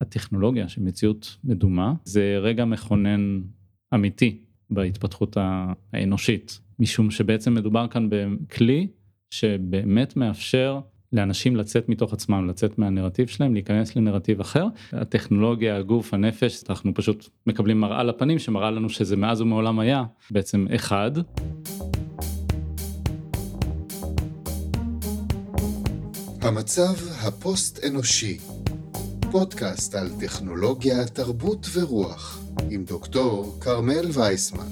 הטכנולוגיה של מציאות מדומה זה רגע מכונן אמיתי בהתפתחות האנושית משום שבעצם מדובר כאן בכלי שבאמת מאפשר לאנשים לצאת מתוך עצמם לצאת מהנרטיב שלהם להיכנס לנרטיב אחר הטכנולוגיה הגוף הנפש אנחנו פשוט מקבלים מראה לפנים שמראה לנו שזה מאז ומעולם היה בעצם אחד. המצב הפוסט אנושי פודקאסט על טכנולוגיה, תרבות ורוח, עם דוקטור כרמל וייסמן.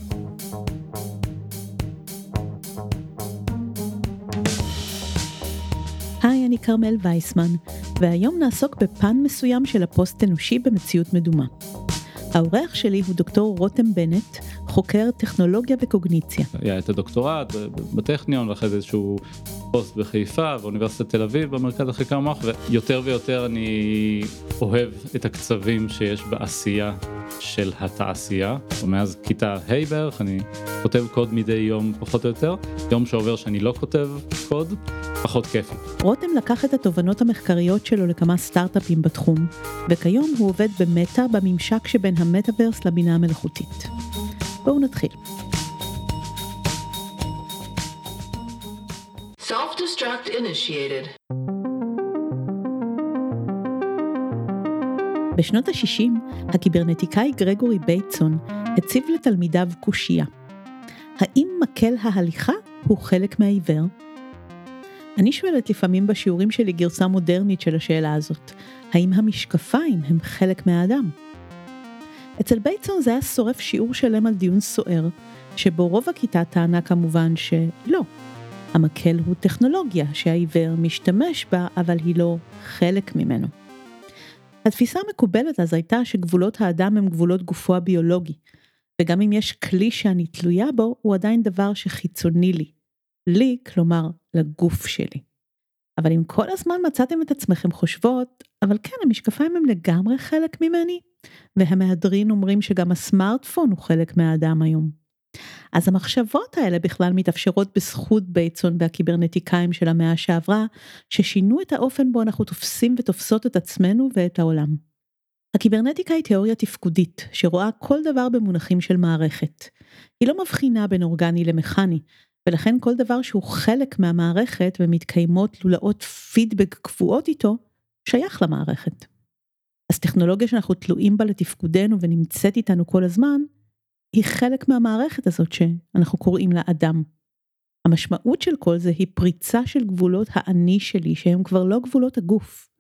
היי, אני כרמל וייסמן, והיום נעסוק בפן מסוים של הפוסט אנושי במציאות מדומה. האורח שלי הוא דוקטור רותם בנט, חוקר טכנולוגיה וקוגניציה. היה את הדוקטורט בטכניון ואחרי זה איזשהו פוסט בחיפה ואוניברסיטת תל אביב במרכז לחקר מוח ויותר ויותר אני אוהב את הקצבים שיש בעשייה של התעשייה ומאז כיתה ה' בערך אני כותב קוד מדי יום פחות או יותר יום שעובר שאני לא כותב קוד פחות כיפי. רותם לקח את התובנות המחקריות שלו לכמה סטארט-אפים בתחום וכיום הוא עובד במטא בממשק שבין המטאוורס לבינה המלאכותית. בואו נתחיל. Self-destruct initiated. בשנות ה-60, הקיברנטיקאי גרגורי בייטסון הציב לתלמידיו קושייה. האם מקל ההליכה הוא חלק מהעיוור? אני שואלת לפעמים בשיעורים שלי גרסה מודרנית של השאלה הזאת, האם המשקפיים הם חלק מהאדם? אצל בייטסון זה היה שורף שיעור שלם על דיון סוער, שבו רוב הכיתה טענה כמובן שלא. המקל הוא טכנולוגיה שהעיוור משתמש בה, אבל היא לא חלק ממנו. התפיסה המקובלת אז הייתה שגבולות האדם הם גבולות גופו הביולוגי, וגם אם יש כלי שאני תלויה בו, הוא עדיין דבר שחיצוני לי. לי, כלומר, לגוף שלי. אבל אם כל הזמן מצאתם את עצמכם חושבות, אבל כן, המשקפיים הם לגמרי חלק ממני, והמהדרין אומרים שגם הסמארטפון הוא חלק מהאדם היום. אז המחשבות האלה בכלל מתאפשרות בזכות בייצון והקיברנטיקאים של המאה שעברה, ששינו את האופן בו אנחנו תופסים ותופסות את עצמנו ואת העולם. הקיברנטיקה היא תיאוריה תפקודית, שרואה כל דבר במונחים של מערכת. היא לא מבחינה בין אורגני למכני, ולכן כל דבר שהוא חלק מהמערכת ומתקיימות לולאות פידבק קבועות איתו, שייך למערכת. אז טכנולוגיה שאנחנו תלויים בה לתפקודנו ונמצאת איתנו כל הזמן, היא חלק מהמערכת הזאת שאנחנו קוראים לה אדם. המשמעות של כל זה היא פריצה של גבולות האני שלי שהם כבר לא גבולות הגוף.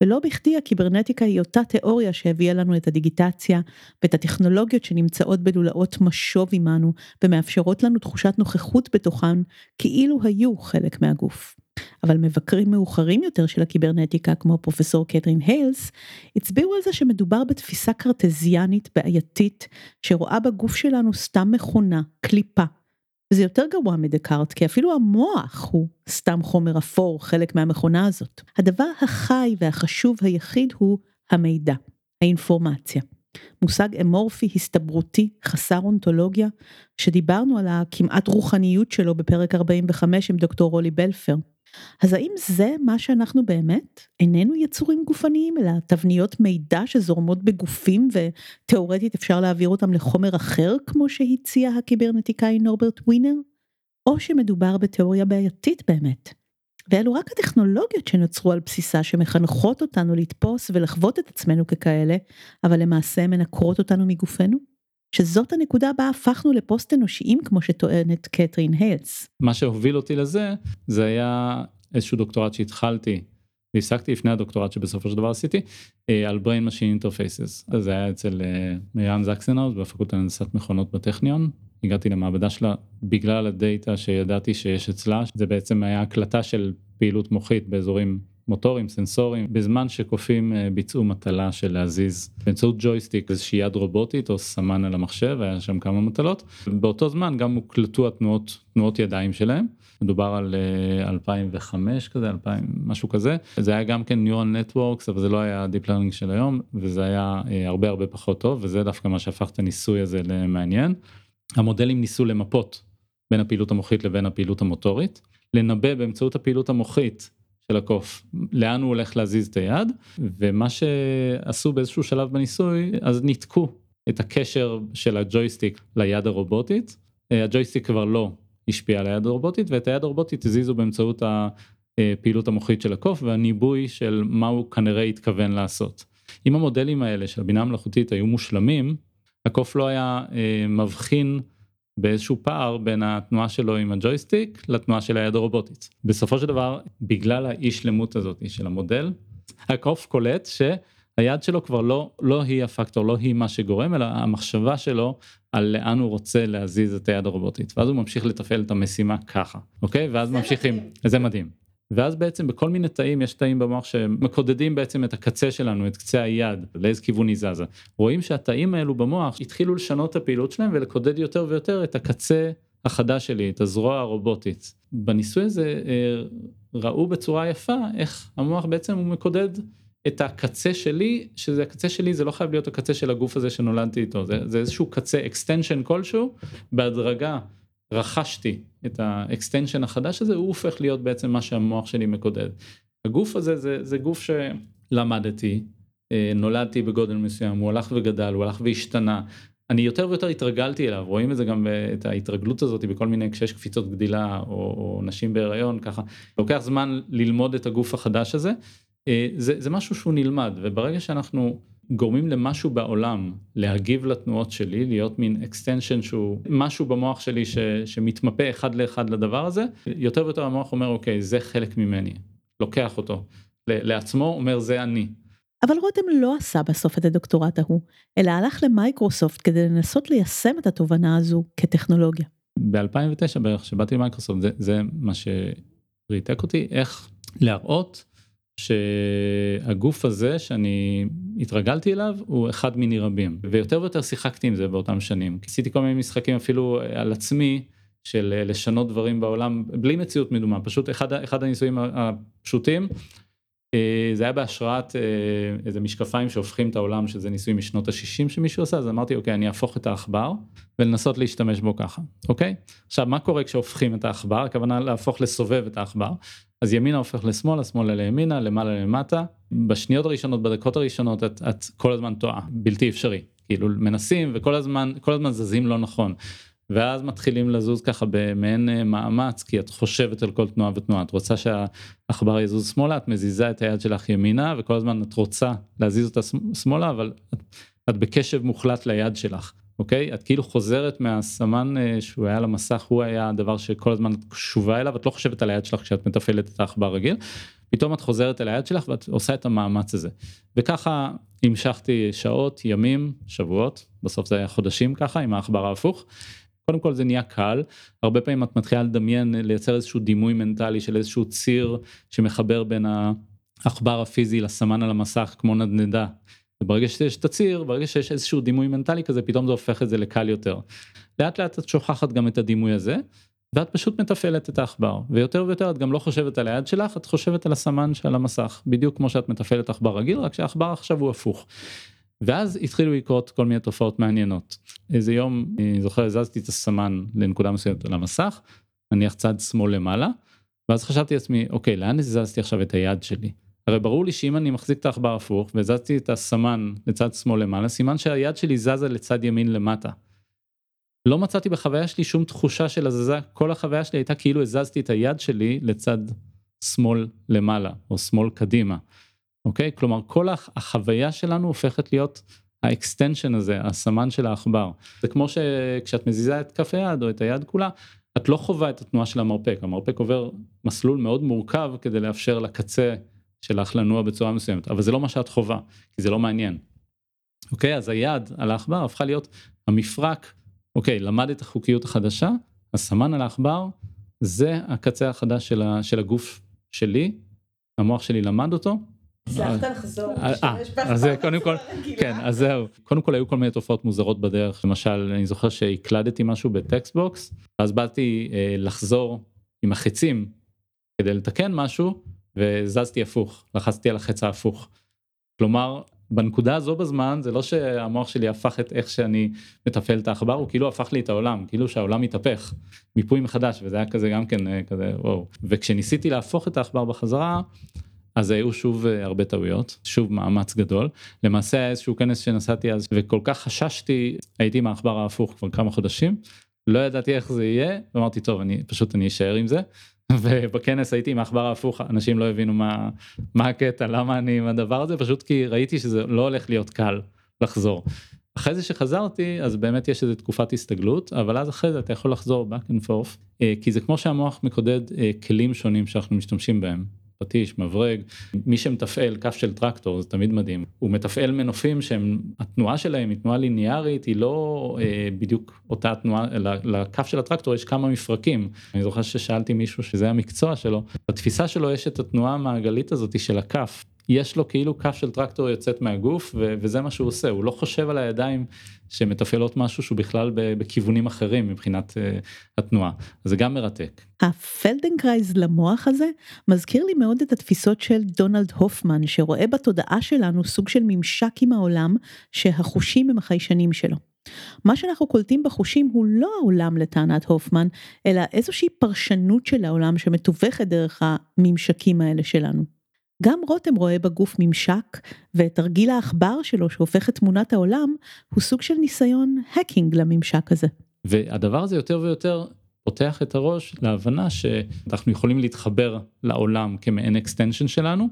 ולא בכדי הקיברנטיקה היא אותה תיאוריה שהביאה לנו את הדיגיטציה ואת הטכנולוגיות שנמצאות בלולאות משוב עמנו ומאפשרות לנו תחושת נוכחות בתוכן כאילו היו חלק מהגוף. אבל מבקרים מאוחרים יותר של הקיברנטיקה כמו פרופסור קתרין היילס הצביעו על זה שמדובר בתפיסה קרטזיאנית בעייתית שרואה בגוף שלנו סתם מכונה, קליפה. וזה יותר גרוע מדקארט כי אפילו המוח הוא סתם חומר אפור חלק מהמכונה הזאת. הדבר החי והחשוב היחיד הוא המידע, האינפורמציה. מושג אמורפי הסתברותי חסר אונתולוגיה שדיברנו על הכמעט רוחניות שלו בפרק 45 עם דוקטור רולי בלפר. אז האם זה מה שאנחנו באמת? איננו יצורים גופניים, אלא תבניות מידע שזורמות בגופים ותאורטית אפשר להעביר אותם לחומר אחר, כמו שהציע הקיברנטיקאי נורברט ווינר? או שמדובר בתיאוריה בעייתית באמת? ואלו רק הטכנולוגיות שנוצרו על בסיסה שמחנכות אותנו לתפוס ולחוות את עצמנו ככאלה, אבל למעשה מנקרות אותנו מגופנו? שזאת הנקודה בה הפכנו לפוסט אנושיים כמו שטוענת קתרין היילס. מה שהוביל אותי לזה זה היה איזשהו דוקטורט שהתחלתי והפסקתי לפני הדוקטורט שבסופו של דבר עשיתי אה, על brain machine interfaces. זה היה אצל אה, מרים זקסנאוס בפקולטה להנדסת מכונות בטכניון. הגעתי למעבדה שלה בגלל הדאטה שידעתי שיש אצלה. זה בעצם היה הקלטה של פעילות מוחית באזורים מוטורים, סנסורים, בזמן שקופים אה, ביצעו מטלה של להזיז באמצעות ג'ויסטיק איזושהי יד רובוטית או סמן על המחשב, היה שם כמה מטלות. באותו זמן גם הוקלטו התנועות, תנועות ידיים שלהם. מדובר על 2005 אה, כזה, 2000, משהו כזה. זה היה גם כן Neural Networks, אבל זה לא היה Deep Learning של היום, וזה היה אה, הרבה הרבה פחות טוב, וזה דווקא מה שהפך את הניסוי הזה למעניין. המודלים ניסו למפות בין הפעילות המוחית לבין הפעילות המוטורית, לנבא באמצעות הפעילות המוחית של הקוף, לאן הוא הולך להזיז את היד, ומה שעשו באיזשהו שלב בניסוי, אז ניתקו את הקשר של הג'ויסטיק ליד הרובוטית, הג'ויסטיק כבר לא השפיע על היד הרובוטית, ואת היד הרובוטית הזיזו באמצעות הפעילות המוחית של הקוף והניבוי של מה הוא כנראה התכוון לעשות. אם המודלים האלה של הבינה המלאכותית היו מושלמים, הקוף לא היה אה, מבחין באיזשהו פער בין התנועה שלו עם הג'ויסטיק לתנועה של היד הרובוטית. בסופו של דבר, בגלל האי שלמות הזאת של המודל, הקוף קולט שהיד שלו כבר לא, לא היא הפקטור, לא היא מה שגורם, אלא המחשבה שלו על לאן הוא רוצה להזיז את היד הרובוטית. ואז הוא ממשיך לתפעל את המשימה ככה, אוקיי? ואז ממשיכים, זה מדהים. ואז בעצם בכל מיני תאים יש תאים במוח שמקודדים בעצם את הקצה שלנו, את קצה היד, לאיזה כיוון היא זזה. רואים שהתאים האלו במוח התחילו לשנות את הפעילות שלהם ולקודד יותר ויותר את הקצה החדש שלי, את הזרוע הרובוטית. בניסוי הזה אה, ראו בצורה יפה איך המוח בעצם הוא מקודד את הקצה שלי, שזה הקצה שלי זה לא חייב להיות הקצה של הגוף הזה שנולדתי איתו, זה, זה איזשהו קצה extension כלשהו, בהדרגה רכשתי את ה extension החדש הזה, הוא הופך להיות בעצם מה שהמוח שלי מקודד. הגוף הזה זה, זה גוף שלמדתי, אה, נולדתי בגודל מסוים, הוא הלך וגדל, הוא הלך והשתנה. אני יותר ויותר התרגלתי אליו, רואים את זה גם את ההתרגלות הזאת בכל מיני, כשיש קפיצות גדילה או, או נשים בהיריון ככה, לוקח זמן ללמוד את הגוף החדש הזה. אה, זה, זה משהו שהוא נלמד וברגע שאנחנו גורמים למשהו בעולם להגיב לתנועות שלי, להיות מין extension שהוא משהו במוח שלי ש, שמתמפה אחד לאחד לדבר הזה, יותר ויותר המוח אומר אוקיי זה חלק ממני, לוקח אותו לעצמו, אומר זה אני. אבל רותם לא עשה בסוף את הדוקטורט ההוא, אלא הלך למייקרוסופט כדי לנסות ליישם את התובנה הזו כטכנולוגיה. ב-2009 בערך, שבאתי למייקרוסופט, זה, זה מה שריתק אותי, איך להראות שהגוף הזה שאני התרגלתי אליו הוא אחד מיני רבים ויותר ויותר שיחקתי עם זה באותם שנים. עשיתי כל מיני משחקים אפילו על עצמי של לשנות דברים בעולם בלי מציאות מדומה פשוט אחד, אחד הניסויים הפשוטים אה, זה היה בהשראת אה, איזה משקפיים שהופכים את העולם שזה ניסוי משנות ה-60 שמישהו עשה אז אמרתי אוקיי אני אהפוך את העכבר ולנסות להשתמש בו ככה אוקיי? עכשיו מה קורה כשהופכים את העכבר? הכוונה להפוך לסובב את העכבר אז ימינה הופך לשמאלה שמאלה לימינה למעלה למטה. בשניות הראשונות בדקות הראשונות את, את כל הזמן טועה בלתי אפשרי. כאילו מנסים וכל הזמן כל הזמן זזים לא נכון. ואז מתחילים לזוז ככה במעין אה, מאמץ כי את חושבת על כל תנועה ותנועה. את רוצה שהעכבר יזוז שמאלה את מזיזה את היד שלך ימינה וכל הזמן את רוצה להזיז אותה שמאלה אבל את, את בקשב מוחלט ליד שלך אוקיי את כאילו חוזרת מהסמן אה, שהוא היה על המסך הוא היה הדבר שכל הזמן את קשובה אליו את לא חושבת על היד שלך כשאת מתפעלת את העכבר רגיל פתאום את חוזרת אל היד שלך ואת עושה את המאמץ הזה וככה המשכתי שעות ימים שבועות בסוף זה היה חודשים ככה עם העכבר ההפוך. קודם כל זה נהיה קל הרבה פעמים את מתחילה לדמיין לייצר איזשהו דימוי מנטלי של איזשהו ציר שמחבר בין העכבר הפיזי לסמן על המסך כמו נדנדה. וברגע שיש את הציר ברגע שיש איזשהו דימוי מנטלי כזה פתאום זה הופך את זה לקל יותר. לאט לאט את שוכחת גם את הדימוי הזה ואת פשוט מתפעלת את העכבר ויותר ויותר את גם לא חושבת על היד שלך את חושבת על הסמן שעל המסך בדיוק כמו שאת מתפעלת עכבר רגיל רק שהעכבר עכשיו הוא הפוך. ואז התחילו לקרות כל מיני תופעות מעניינות. איזה יום, אני זוכר, הזזתי את הסמן לנקודה מסוימת על המסך, נניח צד שמאל למעלה, ואז חשבתי לעצמי, אוקיי, לאן הזזתי עכשיו את היד שלי? הרי ברור לי שאם אני מחזיק את העכבר הפוך והזזתי את הסמן לצד שמאל למעלה, סימן שהיד שלי זזה לצד ימין למטה. לא מצאתי בחוויה שלי שום תחושה של הזזה, כל החוויה שלי הייתה כאילו הזזתי את היד שלי לצד שמאל למעלה, או שמאל קדימה. אוקיי? כלומר כל החוויה שלנו הופכת להיות ה extension הזה, הסמן של העכבר. זה כמו שכשאת מזיזה את כף היד או את היד כולה, את לא חווה את התנועה של המרפק, המרפק עובר מסלול מאוד מורכב כדי לאפשר לקצה שלך לנוע בצורה מסוימת, אבל זה לא מה שאת חווה, כי זה לא מעניין. אוקיי, אז היד על העכבר הפכה להיות המרפק, אוקיי, למד את החוקיות החדשה, הסמן על העכבר, זה הקצה החדש של הגוף שלי, המוח שלי למד אותו, הצלחת לחזור, אה, אה, אז קודם כל, כן, אז זהו, קודם כל היו כל מיני תופעות מוזרות בדרך, למשל אני זוכר שהקלדתי משהו בטקסט בוקס, ואז באתי אה, לחזור עם החצים כדי לתקן משהו, וזזתי הפוך, לחצתי על החץ ההפוך. כלומר, בנקודה הזו בזמן זה לא שהמוח שלי הפך את איך שאני מתפעל את העכבר הוא כאילו הפך לי את העולם כאילו שהעולם מתהפך מיפוי מחדש וזה היה כזה גם כן אה, כזה וואו. וכשניסיתי להפוך את העכבר בחזרה אז היו שוב אה, הרבה טעויות שוב מאמץ גדול. למעשה היה איזשהו כנס שנסעתי אז וכל כך חששתי הייתי עם העכבר ההפוך כבר כמה חודשים לא ידעתי איך זה יהיה אמרתי טוב אני פשוט אני אשאר עם זה ובכנס הייתי עם העכבר ההפוך אנשים לא הבינו מה מה הקטע למה אני עם הדבר הזה פשוט כי ראיתי שזה לא הולך להיות קל לחזור. אחרי זה שחזרתי אז באמת יש איזה תקופת הסתגלות אבל אז אחרי זה אתה יכול לחזור back and forth אה, כי זה כמו שהמוח מקודד אה, כלים שונים שאנחנו משתמשים בהם פטיש, מברג, מי שמתפעל כף של טרקטור זה תמיד מדהים, הוא מתפעל מנופים שהם, התנועה שלהם היא תנועה ליניארית, היא לא אה, בדיוק אותה תנועה, לכף של הטרקטור יש כמה מפרקים, אני זוכר ששאלתי מישהו שזה המקצוע שלו, בתפיסה שלו יש את התנועה המעגלית הזאת של הכף, יש לו כאילו כף של טרקטור יוצאת מהגוף ו- וזה מה שהוא עושה הוא לא חושב על הידיים שמתפעלות משהו שהוא בכלל בכיוונים אחרים מבחינת אה, התנועה זה גם מרתק. הפלדנקרייז למוח הזה מזכיר לי מאוד את התפיסות של דונלד הופמן שרואה בתודעה שלנו סוג של ממשק עם העולם שהחושים הם החיישנים שלו. מה שאנחנו קולטים בחושים הוא לא העולם לטענת הופמן אלא איזושהי פרשנות של העולם שמתווכת דרך הממשקים האלה שלנו. גם רותם רואה בגוף ממשק, ותרגיל העכבר שלו שהופך את תמונת העולם, הוא סוג של ניסיון hacking לממשק הזה. והדבר הזה יותר ויותר פותח את הראש להבנה שאנחנו יכולים להתחבר לעולם כמעין extension שלנו,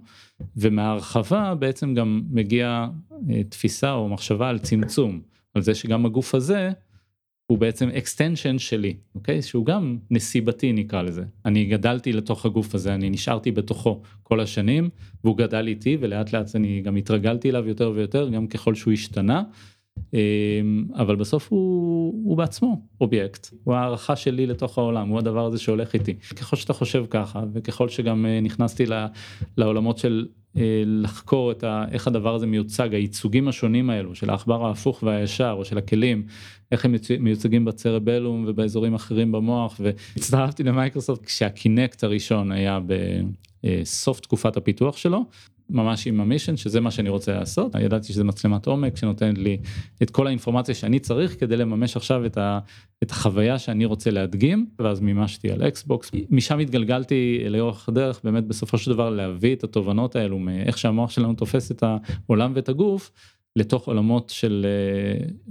ומהרחבה בעצם גם מגיעה אה, תפיסה או מחשבה על צמצום, על זה שגם הגוף הזה הוא בעצם extension שלי, אוקיי? שהוא גם נסיבתי נקרא לזה. אני גדלתי לתוך הגוף הזה, אני נשארתי בתוכו כל השנים, והוא גדל איתי ולאט לאט אני גם התרגלתי אליו יותר ויותר, גם ככל שהוא השתנה. אמ, אבל בסוף הוא, הוא בעצמו אובייקט, הוא הארכה שלי לתוך העולם, הוא הדבר הזה שהולך איתי. ככל שאתה חושב ככה, וככל שגם אה, נכנסתי לעולמות של אה, לחקור את ה, איך הדבר הזה מיוצג, הייצוגים השונים האלו של העכבר ההפוך והישר או של הכלים, איך הם מיוצגים ב cerebellum ובאזורים אחרים במוח והצטרפתי למייקרוסופט כשה Kinect הראשון היה בסוף תקופת הפיתוח שלו ממש עם ה mission שזה מה שאני רוצה לעשות. ידעתי שזה מצלמת עומק שנותנת לי את כל האינפורמציה שאני צריך כדי לממש עכשיו את, ה, את החוויה שאני רוצה להדגים. ואז מימשתי על Xbox משם התגלגלתי לאורך הדרך באמת בסופו של דבר להביא את התובנות האלו מאיך שהמוח שלנו תופס את העולם ואת הגוף לתוך עולמות של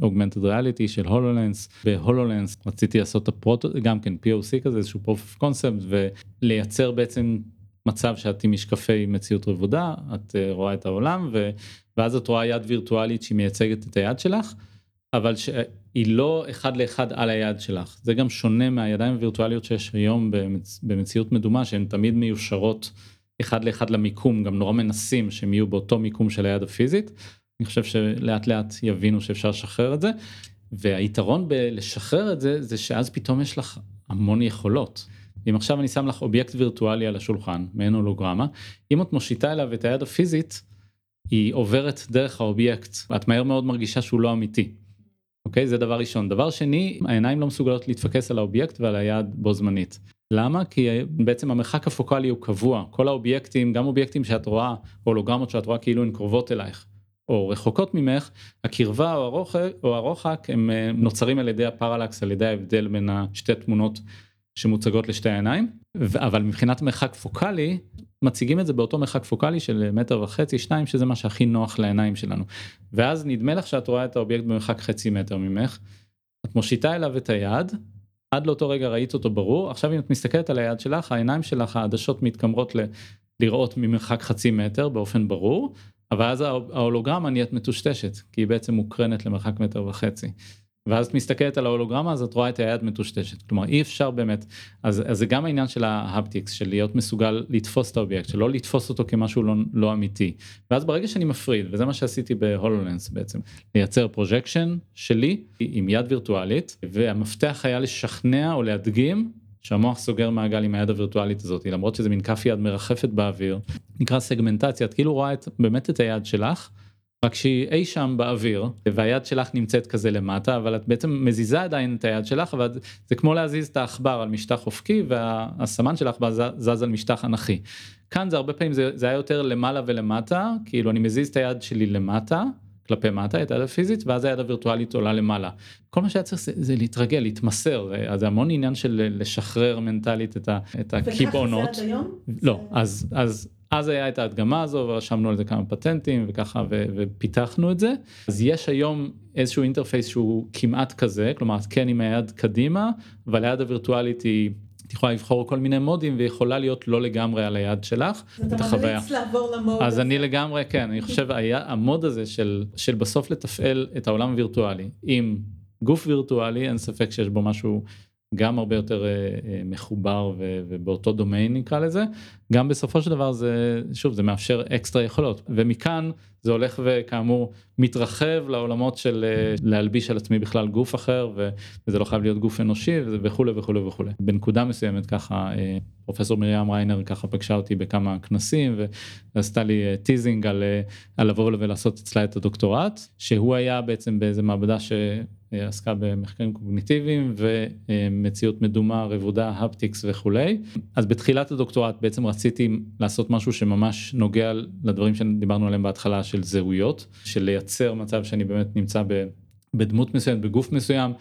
augmented uh, reality של HoloLens ב HoloLens רציתי לעשות ה proto גם כן POC כזה איזשהו proof of concept ולייצר בעצם מצב שאת עם משקפי מציאות רבודה את uh, רואה את העולם ו, ואז את רואה יד וירטואלית שהיא מייצגת את היד שלך אבל שהיא לא אחד לאחד על היד שלך זה גם שונה מהידיים הווירטואליות שיש היום במצ, במציאות מדומה שהן תמיד מיושרות אחד לאחד למיקום גם נורא מנסים שהם יהיו באותו מיקום של היד הפיזית. אני חושב שלאט לאט יבינו שאפשר לשחרר את זה והיתרון בלשחרר את זה זה שאז פתאום יש לך המון יכולות. אם עכשיו אני שם לך אובייקט וירטואלי על השולחן מעין הולוגרמה אם את מושיטה אליו את היד הפיזית היא עוברת דרך האובייקט ואת מהר מאוד מרגישה שהוא לא אמיתי. אוקיי זה דבר ראשון דבר שני העיניים לא מסוגלות להתפקס על האובייקט ועל היד בו זמנית. למה? כי בעצם המרחק הפוקאלי הוא קבוע כל האובייקטים גם אובייקטים שאת רואה הולוגרמות שאת רואה כאילו הן קרובות אלייך או רחוקות ממך, הקרבה או הרוחק, או הרוחק הם אה, נוצרים על ידי הפרלקס, על ידי ההבדל בין השתי תמונות שמוצגות לשתי העיניים, אבל מבחינת מרחק פוקאלי, מציגים את זה באותו מרחק פוקאלי של מטר וחצי, שניים, שזה מה שהכי נוח לעיניים שלנו. ואז נדמה לך שאת רואה את האובייקט במרחק חצי מטר ממך, את מושיטה אליו את היד, עד לאותו רגע ראית אותו ברור, עכשיו אם את מסתכלת על היד שלך, העיניים שלך העדשות מתקמרות ל... לראות ממרחק חצי מטר באופן ברור, אבל אז ההולוגרמה נהיית מטושטשת, כי היא בעצם מוקרנת למרחק מטר וחצי. ואז את מסתכלת על ההולוגרמה אז את רואה את היד מטושטשת. כלומר אי אפשר באמת אז, אז זה גם העניין של ה haptics של להיות מסוגל לתפוס את האובייקט שלא לתפוס אותו כמשהו לא, לא אמיתי. ואז ברגע שאני מפריד וזה מה שעשיתי ב HoloLens בעצם לייצר projection שלי עם יד וירטואלית והמפתח היה לשכנע או להדגים שהמוח סוגר מעגל עם היד הווירטואלית הזאת למרות שזה מין כף יד מרחפת באוויר נקרא סגמנטציה את כאילו רואה את, באמת את היד שלך רק שהיא אי שם באוויר והיד שלך נמצאת כזה למטה אבל את בעצם מזיזה עדיין את היד שלך אבל זה כמו להזיז את העכבר על משטח אופקי והסמן שלך זז על משטח אנכי. כאן זה הרבה פעמים זה, זה היה יותר למעלה ולמטה כאילו אני מזיז את היד שלי למטה כלפי מטה את היד הפיזית ואז היד הווירטואלית עולה למעלה. כל מה שהיה צריך זה, זה להתרגל להתמסר אז זה המון עניין של לשחרר מנטלית את הקיבעונות. וככה זה עד היום? לא אז אז אז היה את ההדגמה הזו ורשמנו על זה כמה פטנטים וככה ופיתחנו את זה אז יש היום איזשהו אינטרפייס שהוא כמעט כזה כלומר כן עם היד קדימה אבל היד הווירטואלית היא. את יכולה לבחור כל מיני מודים ויכולה להיות לא לגמרי על היד שלך. אתה ממליץ לעבור למוד אז הזה. אני לגמרי כן אני חושב היה המוד הזה של של בסוף לתפעל את העולם הווירטואלי עם גוף וירטואלי אין ספק שיש בו משהו גם הרבה יותר מחובר ובאותו דומיין נקרא לזה גם בסופו של דבר זה שוב זה מאפשר אקסטרה יכולות. ומכאן זה הולך וכאמור מתרחב לעולמות של להלביש על עצמי בכלל גוף אחר וזה לא חייב להיות גוף אנושי וכולי וכולי וכולי. בנקודה מסוימת ככה פרופסור מרים ריינר ככה פגשה אותי בכמה כנסים ועשתה לי teasing על, על לבוא ולעשות אצלה את הדוקטורט שהוא היה בעצם באיזה מעבדה ש... עסקה במחקרים קוגניטיביים ומציאות מדומה רבודה הפטיקס וכולי. אז בתחילת הדוקטורט בעצם רציתי לעשות משהו שממש נוגע לדברים שדיברנו עליהם בהתחלה של זהויות של לייצר מצב שאני באמת נמצא בדמות מסוימת בגוף מסוים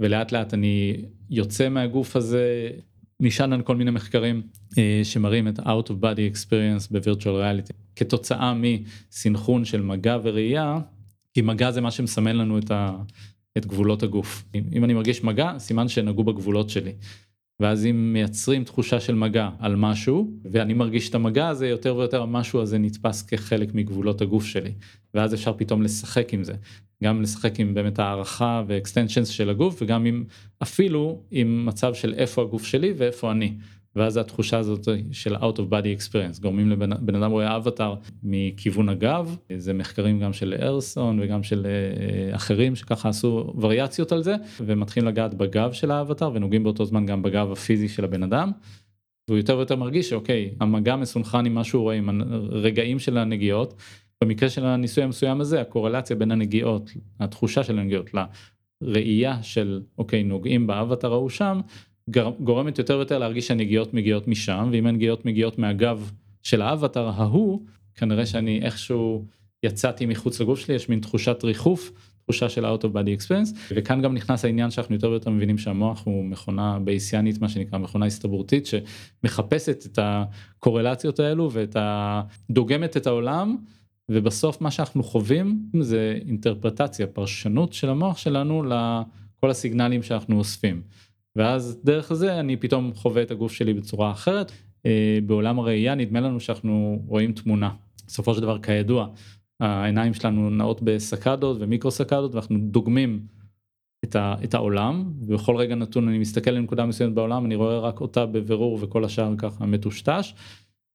ולאט לאט אני יוצא מהגוף הזה נשען על כל מיני מחקרים שמראים את out of body experience בווירטואל ריאליטי כתוצאה מסנכרון של מגע וראייה כי מגע זה מה שמסמן לנו את ה... את גבולות הגוף. אם אני מרגיש מגע, סימן שנגעו בגבולות שלי. ואז אם מייצרים תחושה של מגע על משהו, ואני מרגיש את המגע הזה, יותר ויותר המשהו הזה נתפס כחלק מגבולות הגוף שלי. ואז אפשר פתאום לשחק עם זה. גם לשחק עם באמת הערכה ואקסטנשנס של הגוף, וגם עם אפילו עם מצב של איפה הגוף שלי ואיפה אני. ואז התחושה הזאת של out of body experience גורמים לבן אדם רואה אבטאר מכיוון הגב זה מחקרים גם של ארסון וגם של אחרים שככה עשו וריאציות על זה ומתחילים לגעת בגב של האבטאר ונוגעים באותו זמן גם בגב הפיזי של הבן אדם. והוא יותר ויותר מרגיש שאוקיי המגע מסונכרן עם מה שהוא רואה עם הרגעים של הנגיעות. במקרה של הניסוי המסוים הזה הקורלציה בין הנגיעות התחושה של הנגיעות לראייה של אוקיי נוגעים באבטאר ההוא שם גורמת יותר ויותר להרגיש שהנגיעות מגיעות משם ואם הנגיעות מגיעות מהגב של האבטר ההוא כנראה שאני איכשהו יצאתי מחוץ לגוף שלי יש מין תחושת ריחוף תחושה של out of body experience וכאן גם נכנס העניין שאנחנו יותר ויותר מבינים שהמוח הוא מכונה בייסיאנית מה שנקרא מכונה הסתברותית שמחפשת את הקורלציות האלו ואת הדוגמת את העולם ובסוף מה שאנחנו חווים זה אינטרפרטציה פרשנות של המוח שלנו לכל הסיגנלים שאנחנו אוספים. ואז דרך זה אני פתאום חווה את הגוף שלי בצורה אחרת. בעולם הראייה נדמה לנו שאנחנו רואים תמונה. בסופו של דבר כידוע העיניים שלנו נעות בסקדות ומיקרו סקדות ואנחנו דוגמים את, ה, את העולם ובכל רגע נתון אני מסתכל לנקודה מסוימת בעולם אני רואה רק אותה בבירור וכל השאר ככה מטושטש.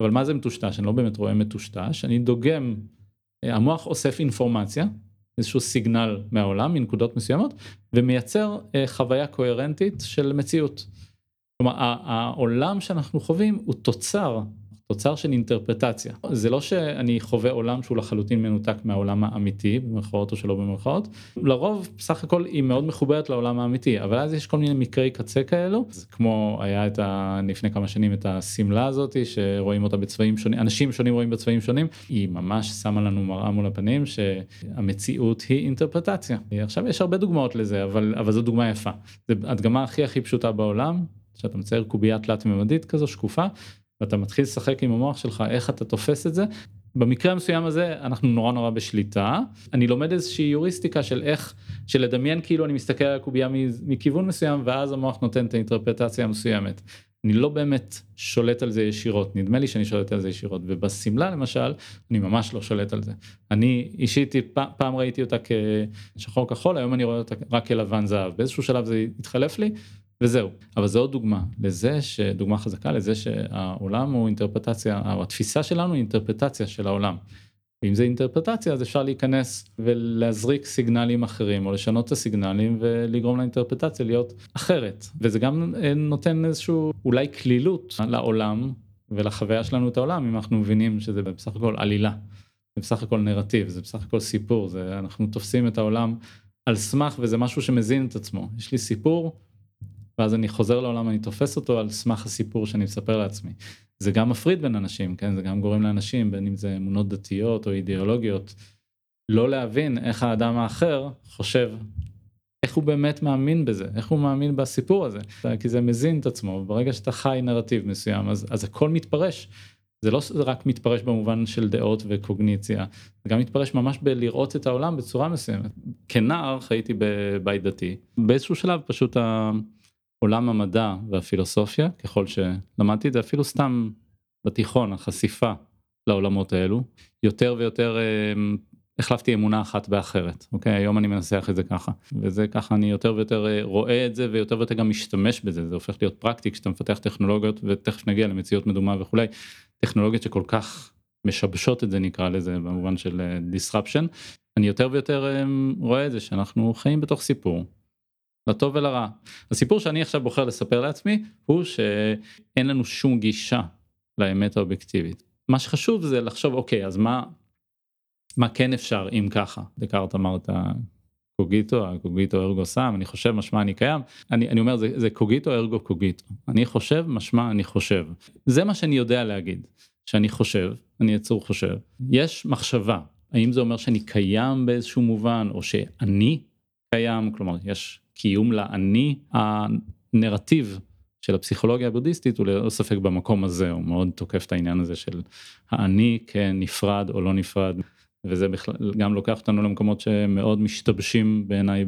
אבל מה זה מטושטש אני לא באמת רואה מטושטש אני דוגם המוח אוסף אינפורמציה איזשהו סיגנל מהעולם מנקודות מסוימות ומייצר חוויה קוהרנטית של מציאות. כלומר העולם שאנחנו חווים הוא תוצר תוצר של אינטרפרטציה. זה לא שאני חווה עולם שהוא לחלוטין מנותק מהעולם האמיתי במרכאות או שלא במרכאות. לרוב בסך הכל היא מאוד מחוברת לעולם האמיתי אבל אז יש כל מיני מקרי קצה כאלו. זה כמו היה את ה... לפני כמה שנים את השמלה הזאת שרואים אותה בצבעים שונים אנשים שונים רואים בצבעים שונים. היא ממש שמה לנו מראה מול הפנים שהמציאות היא אינטרפרטציה. עכשיו יש הרבה דוגמאות לזה אבל אבל זו דוגמה יפה. זה הדגמה הכי הכי פשוטה בעולם שאתה מצייר קובייה תלת ממדית כזו שקופה ואתה מתחיל לשחק עם המוח שלך איך אתה תופס את זה. במקרה המסוים הזה אנחנו נורא נורא בשליטה. אני לומד איזושהי יוריסטיקה של איך של לדמיין כאילו אני מסתכל על הקובייה מכיוון מסוים ואז המוח נותן את האינטרפרטציה המסוימת. אני לא באמת שולט על זה ישירות. נדמה לי שאני שולט על זה ישירות. ובשמלה למשל אני ממש לא שולט על זה. אני אישית פעם ראיתי אותה כשחור כחול היום אני רואה אותה רק כלבן זהב. באיזשהו שלב זה התחלף לי וזהו אבל זו עוד דוגמה לזה שדוגמה חזקה לזה שהעולם הוא אינטרפרטציה או התפיסה שלנו היא אינטרפרטציה של העולם. אם זה אינטרפרטציה אז אפשר להיכנס ולהזריק סיגנלים אחרים או לשנות את הסיגנלים ולגרום לאינטרפרטציה להיות אחרת וזה גם נותן איזשהו אולי כלילות לעולם ולחוויה שלנו את העולם אם אנחנו מבינים שזה בסך הכל עלילה. זה בסך הכל נרטיב, זה בסך הכל סיפור, זה אנחנו תופסים את העולם על סמך וזה משהו שמזין את עצמו. יש לי סיפור, ואז אני חוזר לעולם, אני תופס אותו על סמך הסיפור שאני מספר לעצמי. זה גם מפריד בין אנשים, כן? זה גם גורם לאנשים, בין אם זה אמונות דתיות או אידיאולוגיות, לא להבין איך האדם האחר חושב, איך הוא באמת מאמין בזה, איך הוא מאמין בסיפור הזה, כי זה מזין את עצמו, ברגע שאתה חי נרטיב מסוים, אז, אז הכל מתפרש. זה לא רק מתפרש במובן של דעות וקוגניציה, זה גם מתפרש ממש בלראות את העולם בצורה מסוימת. כנער חייתי בבית דתי, באיזשהו שלב פשוט עולם המדע והפילוסופיה, ככל שלמדתי את זה, אפילו סתם בתיכון, החשיפה לעולמות האלו, יותר ויותר אה, החלפתי אמונה אחת באחרת, אוקיי? היום אני מנסח את זה ככה, וזה ככה אני יותר ויותר אה, רואה את זה ויותר ויותר גם משתמש בזה, זה הופך להיות פרקטי כשאתה מפתח טכנולוגיות ותכף נגיע למציאות מדומה וכולי, טכנולוגיות שכל כך משבשות את זה נקרא לזה במובן של אה, disruption, אני יותר ויותר רואה את זה שאנחנו חיים בתוך סיפור. לטוב ולרע. הסיפור שאני עכשיו בוחר לספר לעצמי הוא שאין לנו שום גישה לאמת האובייקטיבית. מה שחשוב זה לחשוב אוקיי אז מה מה כן אפשר אם ככה? דקארט אמר את הקוגיטו הקוגיטו ארגו סם אני חושב משמע אני קיים. אני, אני אומר זה, זה קוגיטו ארגו קוגיטו. אני חושב משמע אני חושב. זה מה שאני יודע להגיד שאני חושב אני יצור חושב. יש מחשבה האם זה אומר שאני קיים באיזשהו מובן או שאני קיים? כלומר יש קיום לאני. הנרטיב של הפסיכולוגיה הבודהיסטית הוא ללא ספק במקום הזה הוא מאוד תוקף את העניין הזה של האני כנפרד או לא נפרד וזה בכלל גם לוקח אותנו למקומות שמאוד משתבשים בעיניי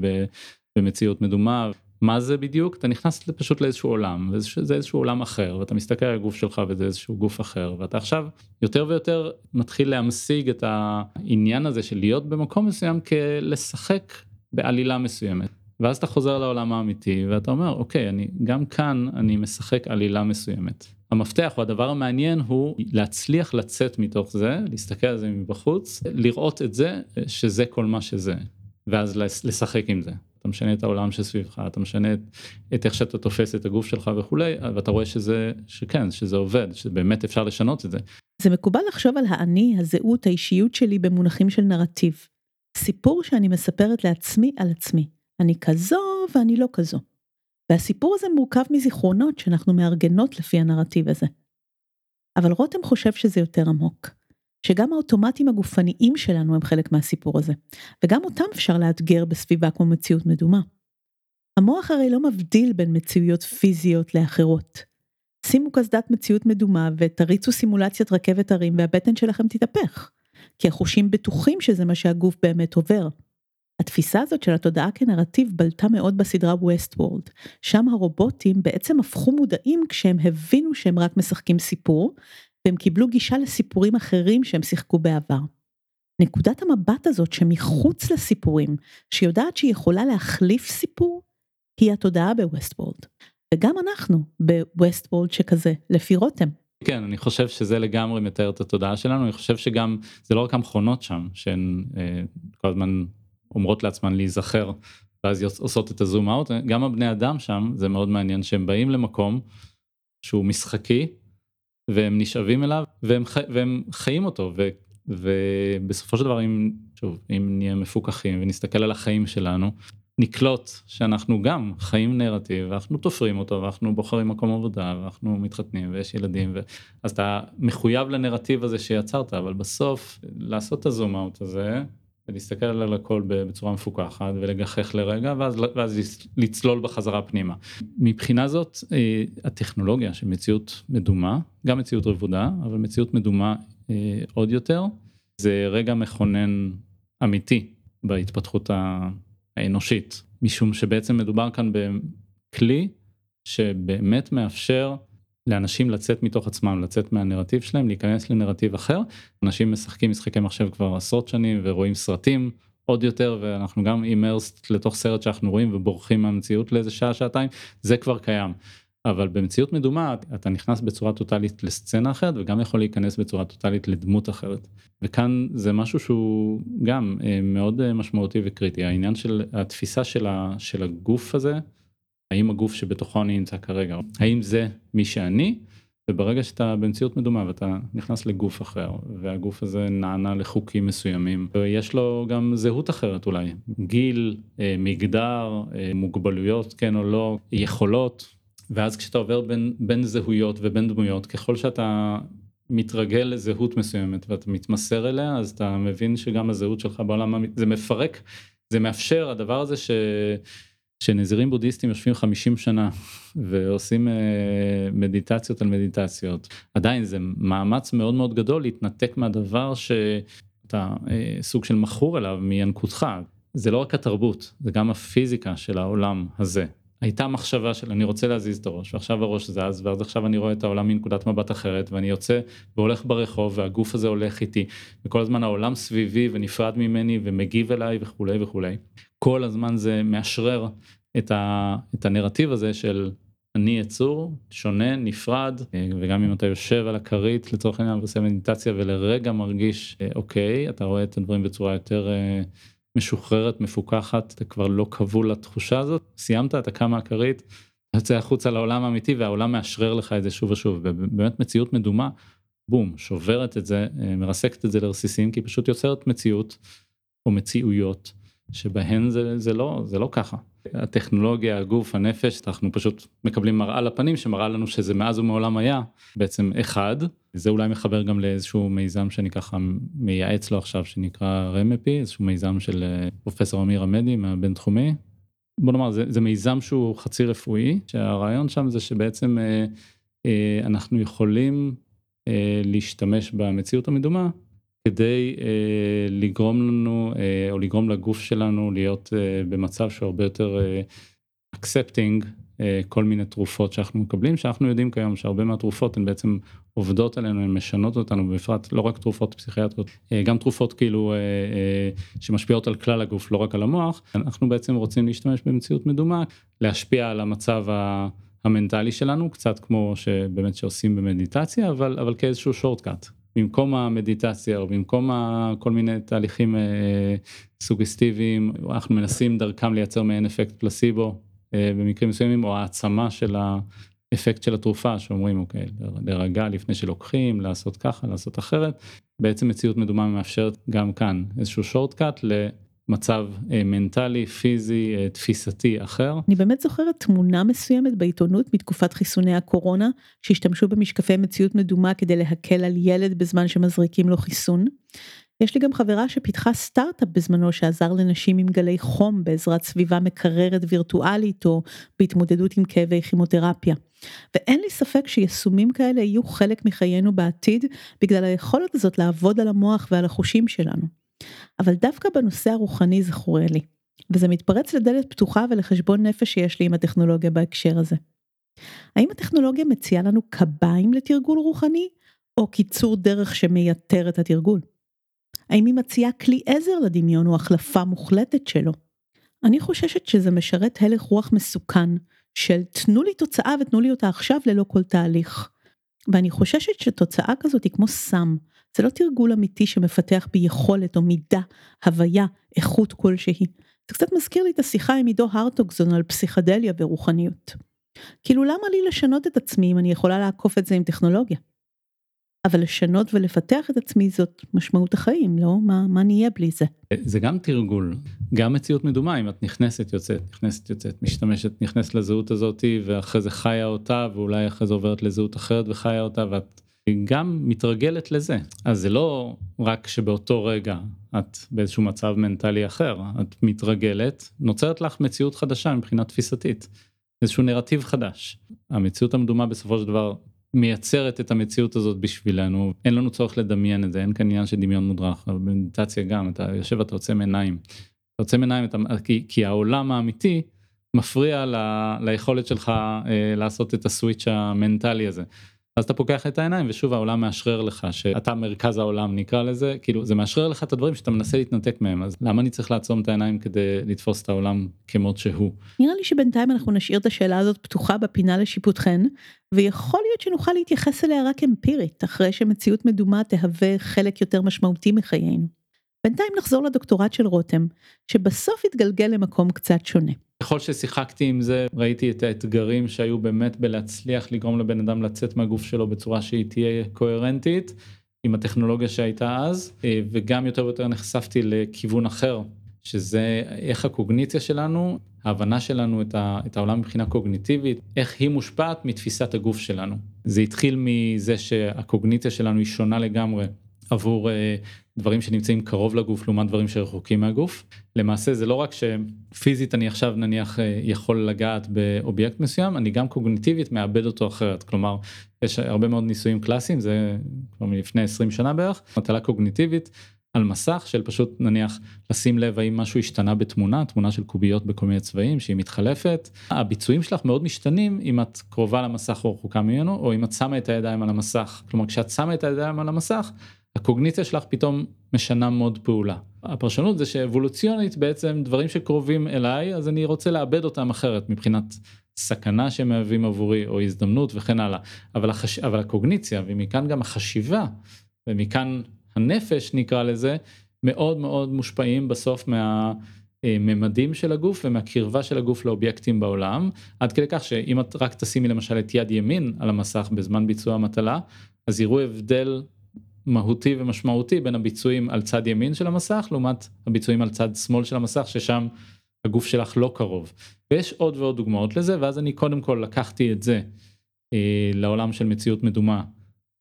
במציאות מדומה. מה זה בדיוק? אתה נכנס פשוט לאיזשהו עולם וזה איזשהו עולם אחר ואתה מסתכל על הגוף שלך וזה איזשהו גוף אחר ואתה עכשיו יותר ויותר מתחיל להמשיג את העניין הזה של להיות במקום מסוים כלשחק בעלילה מסוימת. ואז אתה חוזר לעולם האמיתי ואתה אומר אוקיי אני גם כאן אני משחק עלילה מסוימת. המפתח או הדבר המעניין הוא להצליח לצאת מתוך זה להסתכל על זה מבחוץ לראות את זה שזה כל מה שזה ואז לשחק עם זה. אתה משנה את העולם שסביבך אתה משנה את, את איך שאתה תופס את הגוף שלך וכולי ואתה רואה שזה שכן שזה עובד שבאמת אפשר לשנות את זה. זה מקובל לחשוב על האני הזהות האישיות שלי במונחים של נרטיב. סיפור שאני מספרת לעצמי על עצמי. אני כזו ואני לא כזו. והסיפור הזה מורכב מזיכרונות שאנחנו מארגנות לפי הנרטיב הזה. אבל רותם חושב שזה יותר עמוק. שגם האוטומטים הגופניים שלנו הם חלק מהסיפור הזה, וגם אותם אפשר לאתגר בסביבה כמו מציאות מדומה. המוח הרי לא מבדיל בין מציאויות פיזיות לאחרות. שימו קסדת מציאות מדומה ותריצו סימולציית רכבת הרים והבטן שלכם תתהפך. כי החושים בטוחים שזה מה שהגוף באמת עובר. התפיסה הזאת של התודעה כנרטיב בלטה מאוד בסדרה ווסטוורלד, שם הרובוטים בעצם הפכו מודעים כשהם הבינו שהם רק משחקים סיפור, והם קיבלו גישה לסיפורים אחרים שהם שיחקו בעבר. נקודת המבט הזאת שמחוץ לסיפורים, שיודעת שהיא יכולה להחליף סיפור, היא התודעה בווסטוורלד. וגם אנחנו בווסטוורלד שכזה, לפי רותם. כן אני חושב שזה לגמרי מתאר את התודעה שלנו אני חושב שגם זה לא רק המכונות שם שהן אה, כל הזמן אומרות לעצמן להיזכר ואז עושות את הזום אאוט. גם הבני אדם שם זה מאוד מעניין שהם באים למקום שהוא משחקי והם נשאבים אליו והם, חי, והם חיים אותו ו, ובסופו של דבר אם שוב אם נהיה מפוקחים ונסתכל על החיים שלנו נקלוט שאנחנו גם חיים נרטיב ואנחנו תופרים אותו ואנחנו בוחרים מקום עבודה ואנחנו מתחתנים ויש ילדים ו... אז אתה מחויב לנרטיב הזה שיצרת אבל בסוף לעשות את הזום אאוט הזה ולהסתכל על הכל בצורה מפוקחת ולגחך לרגע ואז, ואז לצלול בחזרה פנימה. מבחינה זאת אה, הטכנולוגיה של מציאות מדומה גם מציאות רבודה אבל מציאות מדומה אה, עוד יותר זה רגע מכונן אמיתי בהתפתחות. האנושית, משום שבעצם מדובר כאן בכלי שבאמת מאפשר לאנשים לצאת מתוך עצמם, לצאת מהנרטיב שלהם, להיכנס לנרטיב אחר. אנשים משחקים משחקי מחשב כבר עשרות שנים ורואים סרטים עוד יותר ואנחנו גם אימרסט לתוך סרט שאנחנו רואים ובורחים מהמציאות לאיזה שעה שעתיים, זה כבר קיים. אבל במציאות מדומה אתה נכנס בצורה טוטאלית לסצנה אחרת וגם יכול להיכנס בצורה טוטאלית לדמות אחרת. וכאן זה משהו שהוא גם אה, מאוד אה, משמעותי וקריטי העניין של התפיסה של, של הגוף הזה האם הגוף שבתוכו אני נמצא כרגע האם זה מי שאני? וברגע שאתה במציאות מדומה ואתה נכנס לגוף אחר והגוף הזה נענה לחוקים מסוימים ויש לו גם זהות אחרת אולי. גיל אה, מגדר אה, מוגבלויות כן או לא יכולות. ואז כשאתה עובר בין בין זהויות ובין דמויות ככל שאתה מתרגל לזהות מסוימת ואתה מתמסר אליה אז אתה מבין שגם הזהות שלך בעולם זה מפרק זה מאפשר הדבר הזה ש... שנזירים בודהיסטים יושבים 50 שנה ועושים אה, מדיטציות על מדיטציות עדיין זה מאמץ מאוד מאוד גדול להתנתק מהדבר שאתה אה, סוג של מכור אליו מינקותך. זה לא רק התרבות זה גם הפיזיקה של העולם הזה הייתה מחשבה של אני רוצה להזיז את הראש ועכשיו הראש זז ואז עכשיו אני רואה את העולם מנקודת מבט אחרת ואני יוצא והולך ברחוב והגוף הזה הולך איתי וכל הזמן העולם סביבי ונפרד ממני ומגיב אליי וכולי וכולי. כל הזמן זה מאשרר את, ה, את הנרטיב הזה של אני יצור שונה נפרד וגם אם אתה יושב על הכרית לצורך העניין ועושה מדיטציה ולרגע מרגיש אוקיי אתה רואה את הדברים בצורה יותר משוחררת מפוקחת אתה כבר לא כבול לתחושה הזאת. סיימת אתה קם מהכרית יוצא החוצה לעולם האמיתי והעולם מאשרר לך את זה שוב ושוב. ובאמת מציאות מדומה בום שוברת את זה מרסקת את זה לרסיסים כי פשוט יוצרת מציאות או מציאויות שבהן זה, זה לא זה לא ככה הטכנולוגיה הגוף הנפש אנחנו פשוט מקבלים מראה לפנים שמראה לנו שזה מאז ומעולם היה בעצם אחד זה אולי מחבר גם לאיזשהו מיזם שאני ככה מייעץ לו עכשיו שנקרא רמפי איזשהו מיזם של אה, פרופסור אמיר עמדי מהבינתחומי. בוא נאמר זה, זה מיזם שהוא חצי רפואי שהרעיון שם זה שבעצם אה, אה, אנחנו יכולים אה, להשתמש במציאות המדומה כדי אה, לגרום לנו אה, או לגרום לגוף שלנו להיות אה, במצב שהוא הרבה יותר accepting כל מיני תרופות שאנחנו מקבלים שאנחנו יודעים כיום שהרבה מהתרופות הן בעצם עובדות עלינו הן משנות אותנו בפרט לא רק תרופות פסיכיאטריות גם תרופות כאילו שמשפיעות על כלל הגוף לא רק על המוח אנחנו בעצם רוצים להשתמש במציאות מדומה להשפיע על המצב. המנטלי שלנו קצת כמו שבאמת שעושים במדיטציה אבל אבל כאיזשהו שורטקאט במקום המדיטציה או במקום כל מיני תהליכים אה, סוגסטיביים אנחנו מנסים דרכם לייצר מעין אפקט פלסיבו אה, במקרים מסוימים או העצמה של האפקט של התרופה שאומרים אוקיי להירגע לפני שלוקחים לעשות ככה לעשות אחרת. בעצם מציאות מדומה מאפשרת גם כאן איזשהו שורטקאט מצב אה, מנטלי פיזי אה, תפיסתי אחר. אני באמת זוכרת תמונה מסוימת בעיתונות מתקופת חיסוני הקורונה שהשתמשו במשקפי מציאות מדומה כדי להקל על ילד בזמן שמזריקים לו חיסון. יש לי גם חברה שפיתחה סטארט-אפ בזמנו שעזר לנשים עם גלי חום בעזרת סביבה מקררת וירטואלית או בהתמודדות עם כאבי כימותרפיה. ואין לי ספק שיישומים כאלה יהיו חלק מחיינו בעתיד בגלל היכולת הזאת לעבוד על המוח ועל החושים שלנו. אבל דווקא בנושא הרוחני זה חורה לי, וזה מתפרץ לדלת פתוחה ולחשבון נפש שיש לי עם הטכנולוגיה בהקשר הזה. האם הטכנולוגיה מציעה לנו קביים לתרגול רוחני, או קיצור דרך שמייתר את התרגול? האם היא מציעה כלי עזר לדמיון או החלפה מוחלטת שלו? אני חוששת שזה משרת הלך רוח מסוכן של תנו לי תוצאה ותנו לי אותה עכשיו ללא כל תהליך. ואני חוששת שתוצאה כזאת היא כמו סם, זה לא תרגול אמיתי שמפתח ביכולת או מידה, הוויה, איכות כלשהי. זה קצת מזכיר לי את השיחה עם עידו הרטוגזון על פסיכדליה ורוחניות. כאילו למה לי לשנות את עצמי אם אני יכולה לעקוף את זה עם טכנולוגיה? אבל לשנות ולפתח את עצמי זאת משמעות החיים, לא? מה, מה נהיה בלי זה? זה גם תרגול, גם מציאות מדומה, אם את נכנסת יוצאת, נכנסת יוצאת, משתמשת, נכנסת לזהות הזאתי ואחרי זה חיה אותה ואולי אחרי זה עוברת לזהות אחרת וחיה אותה ואת גם מתרגלת לזה. אז זה לא רק שבאותו רגע את באיזשהו מצב מנטלי אחר, את מתרגלת, נוצרת לך מציאות חדשה מבחינה תפיסתית, איזשהו נרטיב חדש. המציאות המדומה בסופו של דבר מייצרת את המציאות הזאת בשבילנו, אין לנו צורך לדמיין את זה, אין כאן עניין של דמיון מודרך, אבל במדיטציה גם, אתה יושב ואתה עוצם עיניים. אתה עוצם עיניים, אתה, כי, כי העולם האמיתי מפריע ל, ליכולת שלך אה, לעשות את הסוויץ' המנטלי הזה. אז אתה פוקח את העיניים ושוב העולם מאשרר לך שאתה מרכז העולם נקרא לזה כאילו זה מאשרר לך את הדברים שאתה מנסה להתנתק מהם אז למה אני צריך לעצום את העיניים כדי לתפוס את העולם כמות שהוא. נראה לי שבינתיים אנחנו נשאיר את השאלה הזאת פתוחה בפינה לשיפוטכן ויכול להיות שנוכל להתייחס אליה רק אמפירית אחרי שמציאות מדומה תהווה חלק יותר משמעותי מחיינו. בינתיים נחזור לדוקטורט של רותם, שבסוף התגלגל למקום קצת שונה. ככל ששיחקתי עם זה ראיתי את האתגרים שהיו באמת בלהצליח לגרום לבן אדם לצאת מהגוף שלו בצורה שהיא תהיה קוהרנטית עם הטכנולוגיה שהייתה אז אה, וגם יותר ויותר נחשפתי לכיוון אחר שזה איך הקוגניציה שלנו ההבנה שלנו את, העולם מבחינה קוגניטיבית איך היא מושפעת מתפיסת הגוף שלנו זה התחיל מזה שהקוגניציה שלנו היא שונה לגמרי עבור אה, דברים שנמצאים קרוב לגוף לעומת דברים שרחוקים מהגוף. למעשה זה לא רק שפיזית אני עכשיו נניח אה, יכול לגעת באובייקט מסוים, אני גם קוגניטיבית מאבד אותו אחרת. כלומר, יש הרבה מאוד ניסויים קלאסיים, זה כבר מלפני 20 שנה בערך, מטלה קוגניטיבית על מסך של פשוט נניח לשים לב האם משהו השתנה בתמונה, תמונה של קוביות בכל מיני צבעים שהיא מתחלפת. הביצועים שלך מאוד משתנים אם את קרובה למסך או רחוקה ממנו, או אם את שמה את הידיים על המסך. כלומר, כשאת שמה את הידיים על המסך, הקוגניציה שלך פתאום משנה מאוד פעולה. הפרשנות זה שאבולוציונית בעצם דברים שקרובים אליי אז אני רוצה לאבד אותם אחרת מבחינת סכנה שהם מהווים עבורי או הזדמנות וכן הלאה. אבל, החש... אבל הקוגניציה ומכאן גם החשיבה ומכאן הנפש נקרא לזה מאוד מאוד מושפעים בסוף מה... ממדים של הגוף ומהקרבה של הגוף לאובייקטים בעולם עד כדי כך שאם את רק תשימי למשל את יד ימין על המסך בזמן ביצוע המטלה אז יראו הבדל מהותי ומשמעותי בין הביצועים על צד ימין של המסך לעומת הביצועים על צד שמאל של המסך ששם הגוף שלך לא קרוב. ויש עוד ועוד דוגמאות לזה ואז אני קודם כל לקחתי את זה אה, לעולם של מציאות מדומה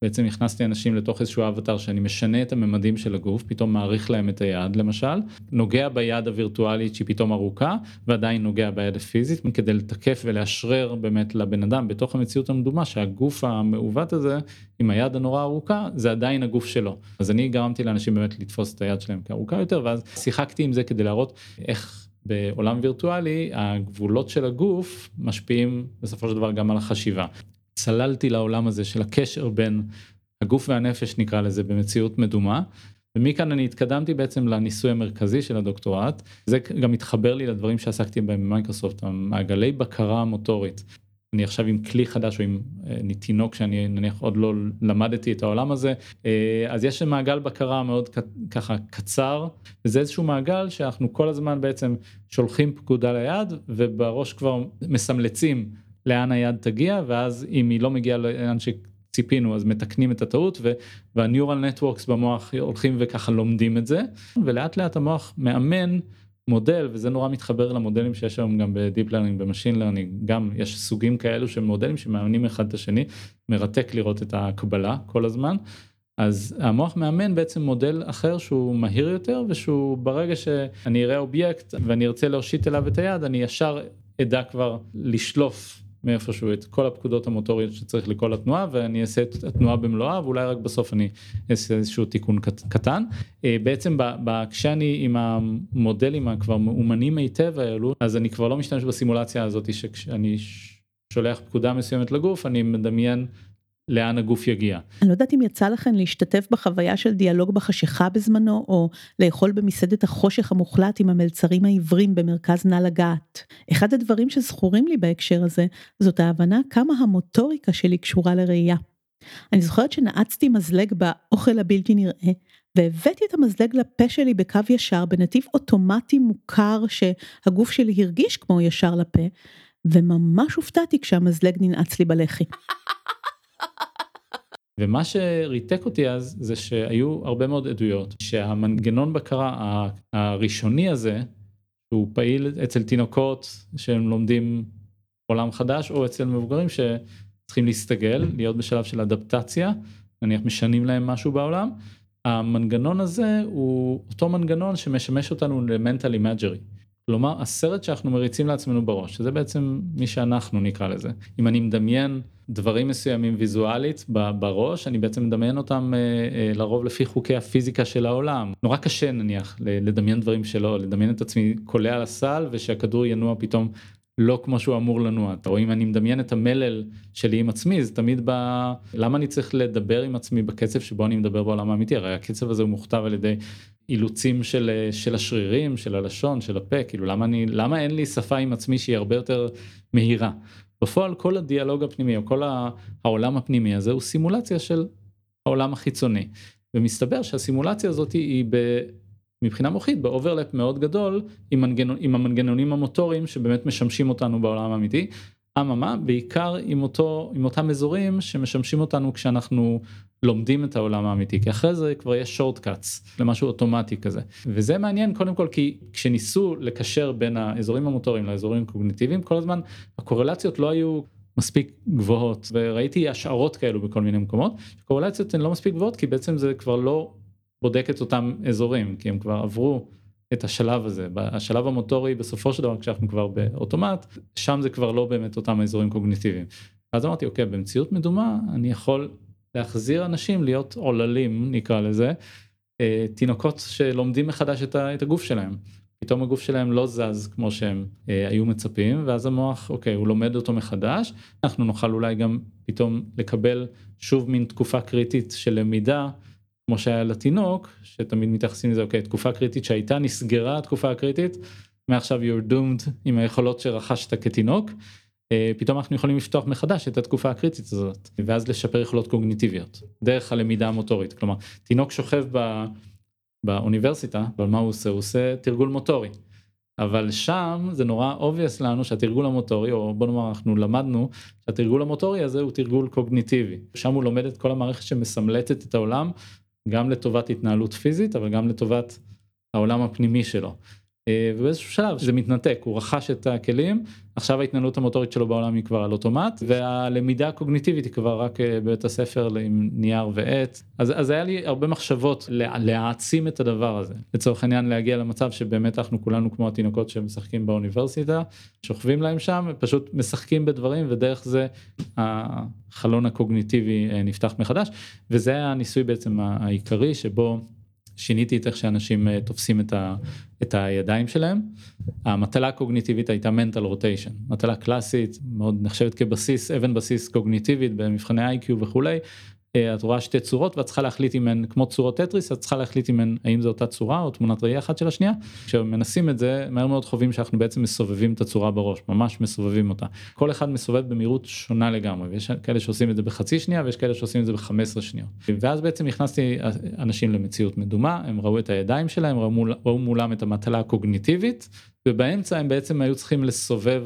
בעצם הכנסתי אנשים לתוך איזשהו אבטר שאני משנה את הממדים של הגוף, פתאום מעריך להם את היד למשל, נוגע ביד הווירטואלית שהיא פתאום ארוכה ועדיין נוגע ביד הפיזית כדי לתקף ולאשרר באמת לבן אדם בתוך המציאות המדומה שהגוף המעוות הזה עם היד הנורא ארוכה זה עדיין הגוף שלו. אז אני גרמתי לאנשים באמת לתפוס את היד שלהם כארוכה יותר ואז שיחקתי עם זה כדי להראות איך בעולם וירטואלי הגבולות של הגוף משפיעים בסופו של דבר גם על החשיבה. צללתי לעולם הזה של הקשר בין הגוף והנפש נקרא לזה במציאות מדומה. ומכאן אני התקדמתי בעצם לניסוי המרכזי של הדוקטורט זה גם מתחבר לי לדברים שעסקתי בהם במייקרוסופט המעגלי בקרה מוטורית. אני עכשיו עם כלי חדש או עם אני אה, תינוק שאני נניח עוד לא למדתי את העולם הזה אה, אז יש מעגל בקרה מאוד ככה קצר וזה איזשהו מעגל שאנחנו כל הזמן בעצם שולחים פקודה ליד ובראש כבר מסמלצים לאן היד תגיע ואז אם היא לא מגיעה לאן שציפינו אז מתקנים את הטעות וה neural networks במוח הולכים וככה לומדים את זה ולאט לאט המוח מאמן מודל וזה נורא מתחבר למודלים שיש היום גם ב deep learning ב machine learning גם יש סוגים כאלו של מודלים שמאמנים אחד את השני מרתק לראות את ההקבלה כל הזמן. אז המוח מאמן בעצם מודל אחר שהוא מהיר יותר ושהוא ברגע שאני אראה אובייקט ואני ארצה להושיט אליו את היד אני ישר אדע כבר לשלוף מאיפשהו את כל הפקודות המוטוריות שצריך לכל התנועה ואני אעשה את התנועה במלואה ואולי רק בסוף אני אעשה איזשהו תיקון קטן. אה, בעצם כשאני עם המודלים הכבר מאומנים היטב האלו אז אני כבר לא משתמש בסימולציה הזאת שכשאני שולח פקודה מסוימת לגוף אני מדמיין לאן הגוף יגיע. אני לא יודעת אם יצא לכם להשתתף בחוויה של דיאלוג בחשיכה בזמנו, או לאכול במסעדת החושך המוחלט עם המלצרים העיוורים במרכז נא לגעת. אחד הדברים שזכורים לי בהקשר הזה, זאת ההבנה כמה המוטוריקה שלי קשורה לראייה. אני זוכרת שנעצתי מזלג באוכל הבלתי נראה, והבאתי את המזלג לפה שלי בקו ישר בנתיב אוטומטי מוכר שהגוף שלי הרגיש כמו ישר לפה, וממש הופתעתי כשהמזלג ננעץ לי בלחי. ומה שריתק אותי אז זה שהיו הרבה מאוד עדויות שהמנגנון בקרה הראשוני הזה הוא פעיל אצל תינוקות שהם לומדים עולם חדש או אצל מבוגרים שצריכים להסתגל להיות בשלב של אדפטציה נניח משנים להם משהו בעולם המנגנון הזה הוא אותו מנגנון שמשמש אותנו ל mental imagery. כלומר הסרט שאנחנו מריצים לעצמנו בראש שזה בעצם מי שאנחנו נקרא לזה אם אני מדמיין דברים מסוימים ויזואלית בראש אני בעצם מדמיין אותם אה, אה, לרוב לפי חוקי הפיזיקה של העולם. נורא קשה נניח לדמיין דברים שלא לדמיין את עצמי קולע על הסל ושהכדור ינוע פתאום לא כמו שהוא אמור לנוע. או אם אני מדמיין את המלל שלי עם עצמי זה תמיד ב... למה אני צריך לדבר עם עצמי בקצב שבו אני מדבר בעולם האמיתי? הרי הקצב הזה הוא מוכתב על ידי אילוצים של, אה, של השרירים של הלשון של הפה כאילו למה אני למה אין לי שפה עם עצמי שהיא הרבה יותר מהירה. בפועל כל הדיאלוג הפנימי או כל העולם הפנימי הזה הוא סימולציה של העולם החיצוני. ומסתבר שהסימולציה הזאת היא מבחינה מוחית ב overlap מאוד גדול עם, מנגנון, עם המנגנונים המוטוריים שבאמת משמשים אותנו בעולם האמיתי. אממה בעיקר עם אותו עם אותם אזורים שמשמשים אותנו כשאנחנו לומדים את העולם האמיתי כי אחרי זה כבר יש שורט קאטס למשהו אוטומטי כזה. וזה מעניין קודם כל כי כשניסו לקשר בין האזורים המוטוריים לאזורים קוגניטיביים כל הזמן הקורלציות לא היו מספיק גבוהות. וראיתי השערות כאלו בכל מיני מקומות. קורלציות הן לא מספיק גבוהות כי בעצם זה כבר לא בודק את אותם אזורים כי הם כבר עברו את השלב הזה השלב המוטורי בסופו של דבר כשאנחנו כבר באוטומט שם זה כבר לא באמת אותם אזורים קוגניטיביים. אז אמרתי אוקיי במציאות מדומה אני יכול להחזיר אנשים להיות עוללים נקרא לזה אה, תינוקות שלומדים מחדש את הגוף שלהם. פתאום הגוף שלהם לא זז כמו שהם אה, היו מצפים ואז המוח אוקיי הוא לומד אותו מחדש אנחנו נוכל אולי גם פתאום לקבל שוב מין תקופה קריטית של למידה כמו שהיה לתינוק שתמיד מתייחסים לזה אוקיי תקופה קריטית שהייתה נסגרה התקופה הקריטית מעכשיו you're doomed עם היכולות שרכשת כתינוק. אה, פתאום אנחנו יכולים לפתוח מחדש את התקופה הקריטית הזאת ואז לשפר יכולות קוגניטיביות דרך הלמידה המוטורית כלומר תינוק שוכב ב, באוניברסיטה אבל מה הוא עושה הוא עושה תרגול מוטורי. אבל שם זה נורא obvious לנו שהתרגול המוטורי או בוא נאמר אנחנו למדנו שהתרגול המוטורי הזה הוא תרגול קוגניטיבי שם הוא לומד את כל המערכת שמסמלטת את העולם גם לטובת התנהלות פיזית אבל גם לטובת העולם הפנימי שלו. אה, ובאיזשהו שלב זה מתנתק הוא רכש את הכלים עכשיו ההתנהלות המוטורית שלו בעולם היא כבר על אוטומט והלמידה הקוגניטיבית היא כבר רק אה, בבית הספר עם נייר ועט אז, אז היה לי הרבה מחשבות להעצים את הדבר הזה לצורך העניין להגיע למצב שבאמת אנחנו כולנו כמו התינוקות שמשחקים באוניברסיטה שוכבים להם שם פשוט משחקים בדברים ודרך זה החלון הקוגניטיבי אה, נפתח מחדש וזה הניסוי בעצם העיקרי שבו. שיניתי את איך שאנשים תופסים את, ה, את הידיים שלהם. המטלה הקוגניטיבית הייתה mental rotation, מטלה קלאסית, מאוד נחשבת כבסיס, אבן בסיס קוגניטיבית במבחני איי-קיו וכולי, את רואה שתי צורות ואת צריכה להחליט אם הן כמו צורות טטריס את צריכה להחליט אם הן האם זו אותה צורה או תמונת ראייה אחת של השנייה. כשמנסים את זה מהר מאוד חווים שאנחנו בעצם מסובבים את הצורה בראש ממש מסובבים אותה. כל אחד מסובב במהירות שונה לגמרי ויש כאלה שעושים את זה בחצי שנייה ויש כאלה שעושים את זה ב-15 שניות. ואז בעצם הכנסתי אנשים למציאות מדומה הם ראו את הידיים שלהם ראו, מול, ראו מולם את המטלה הקוגניטיבית ובאמצע הם בעצם היו צריכים לסובב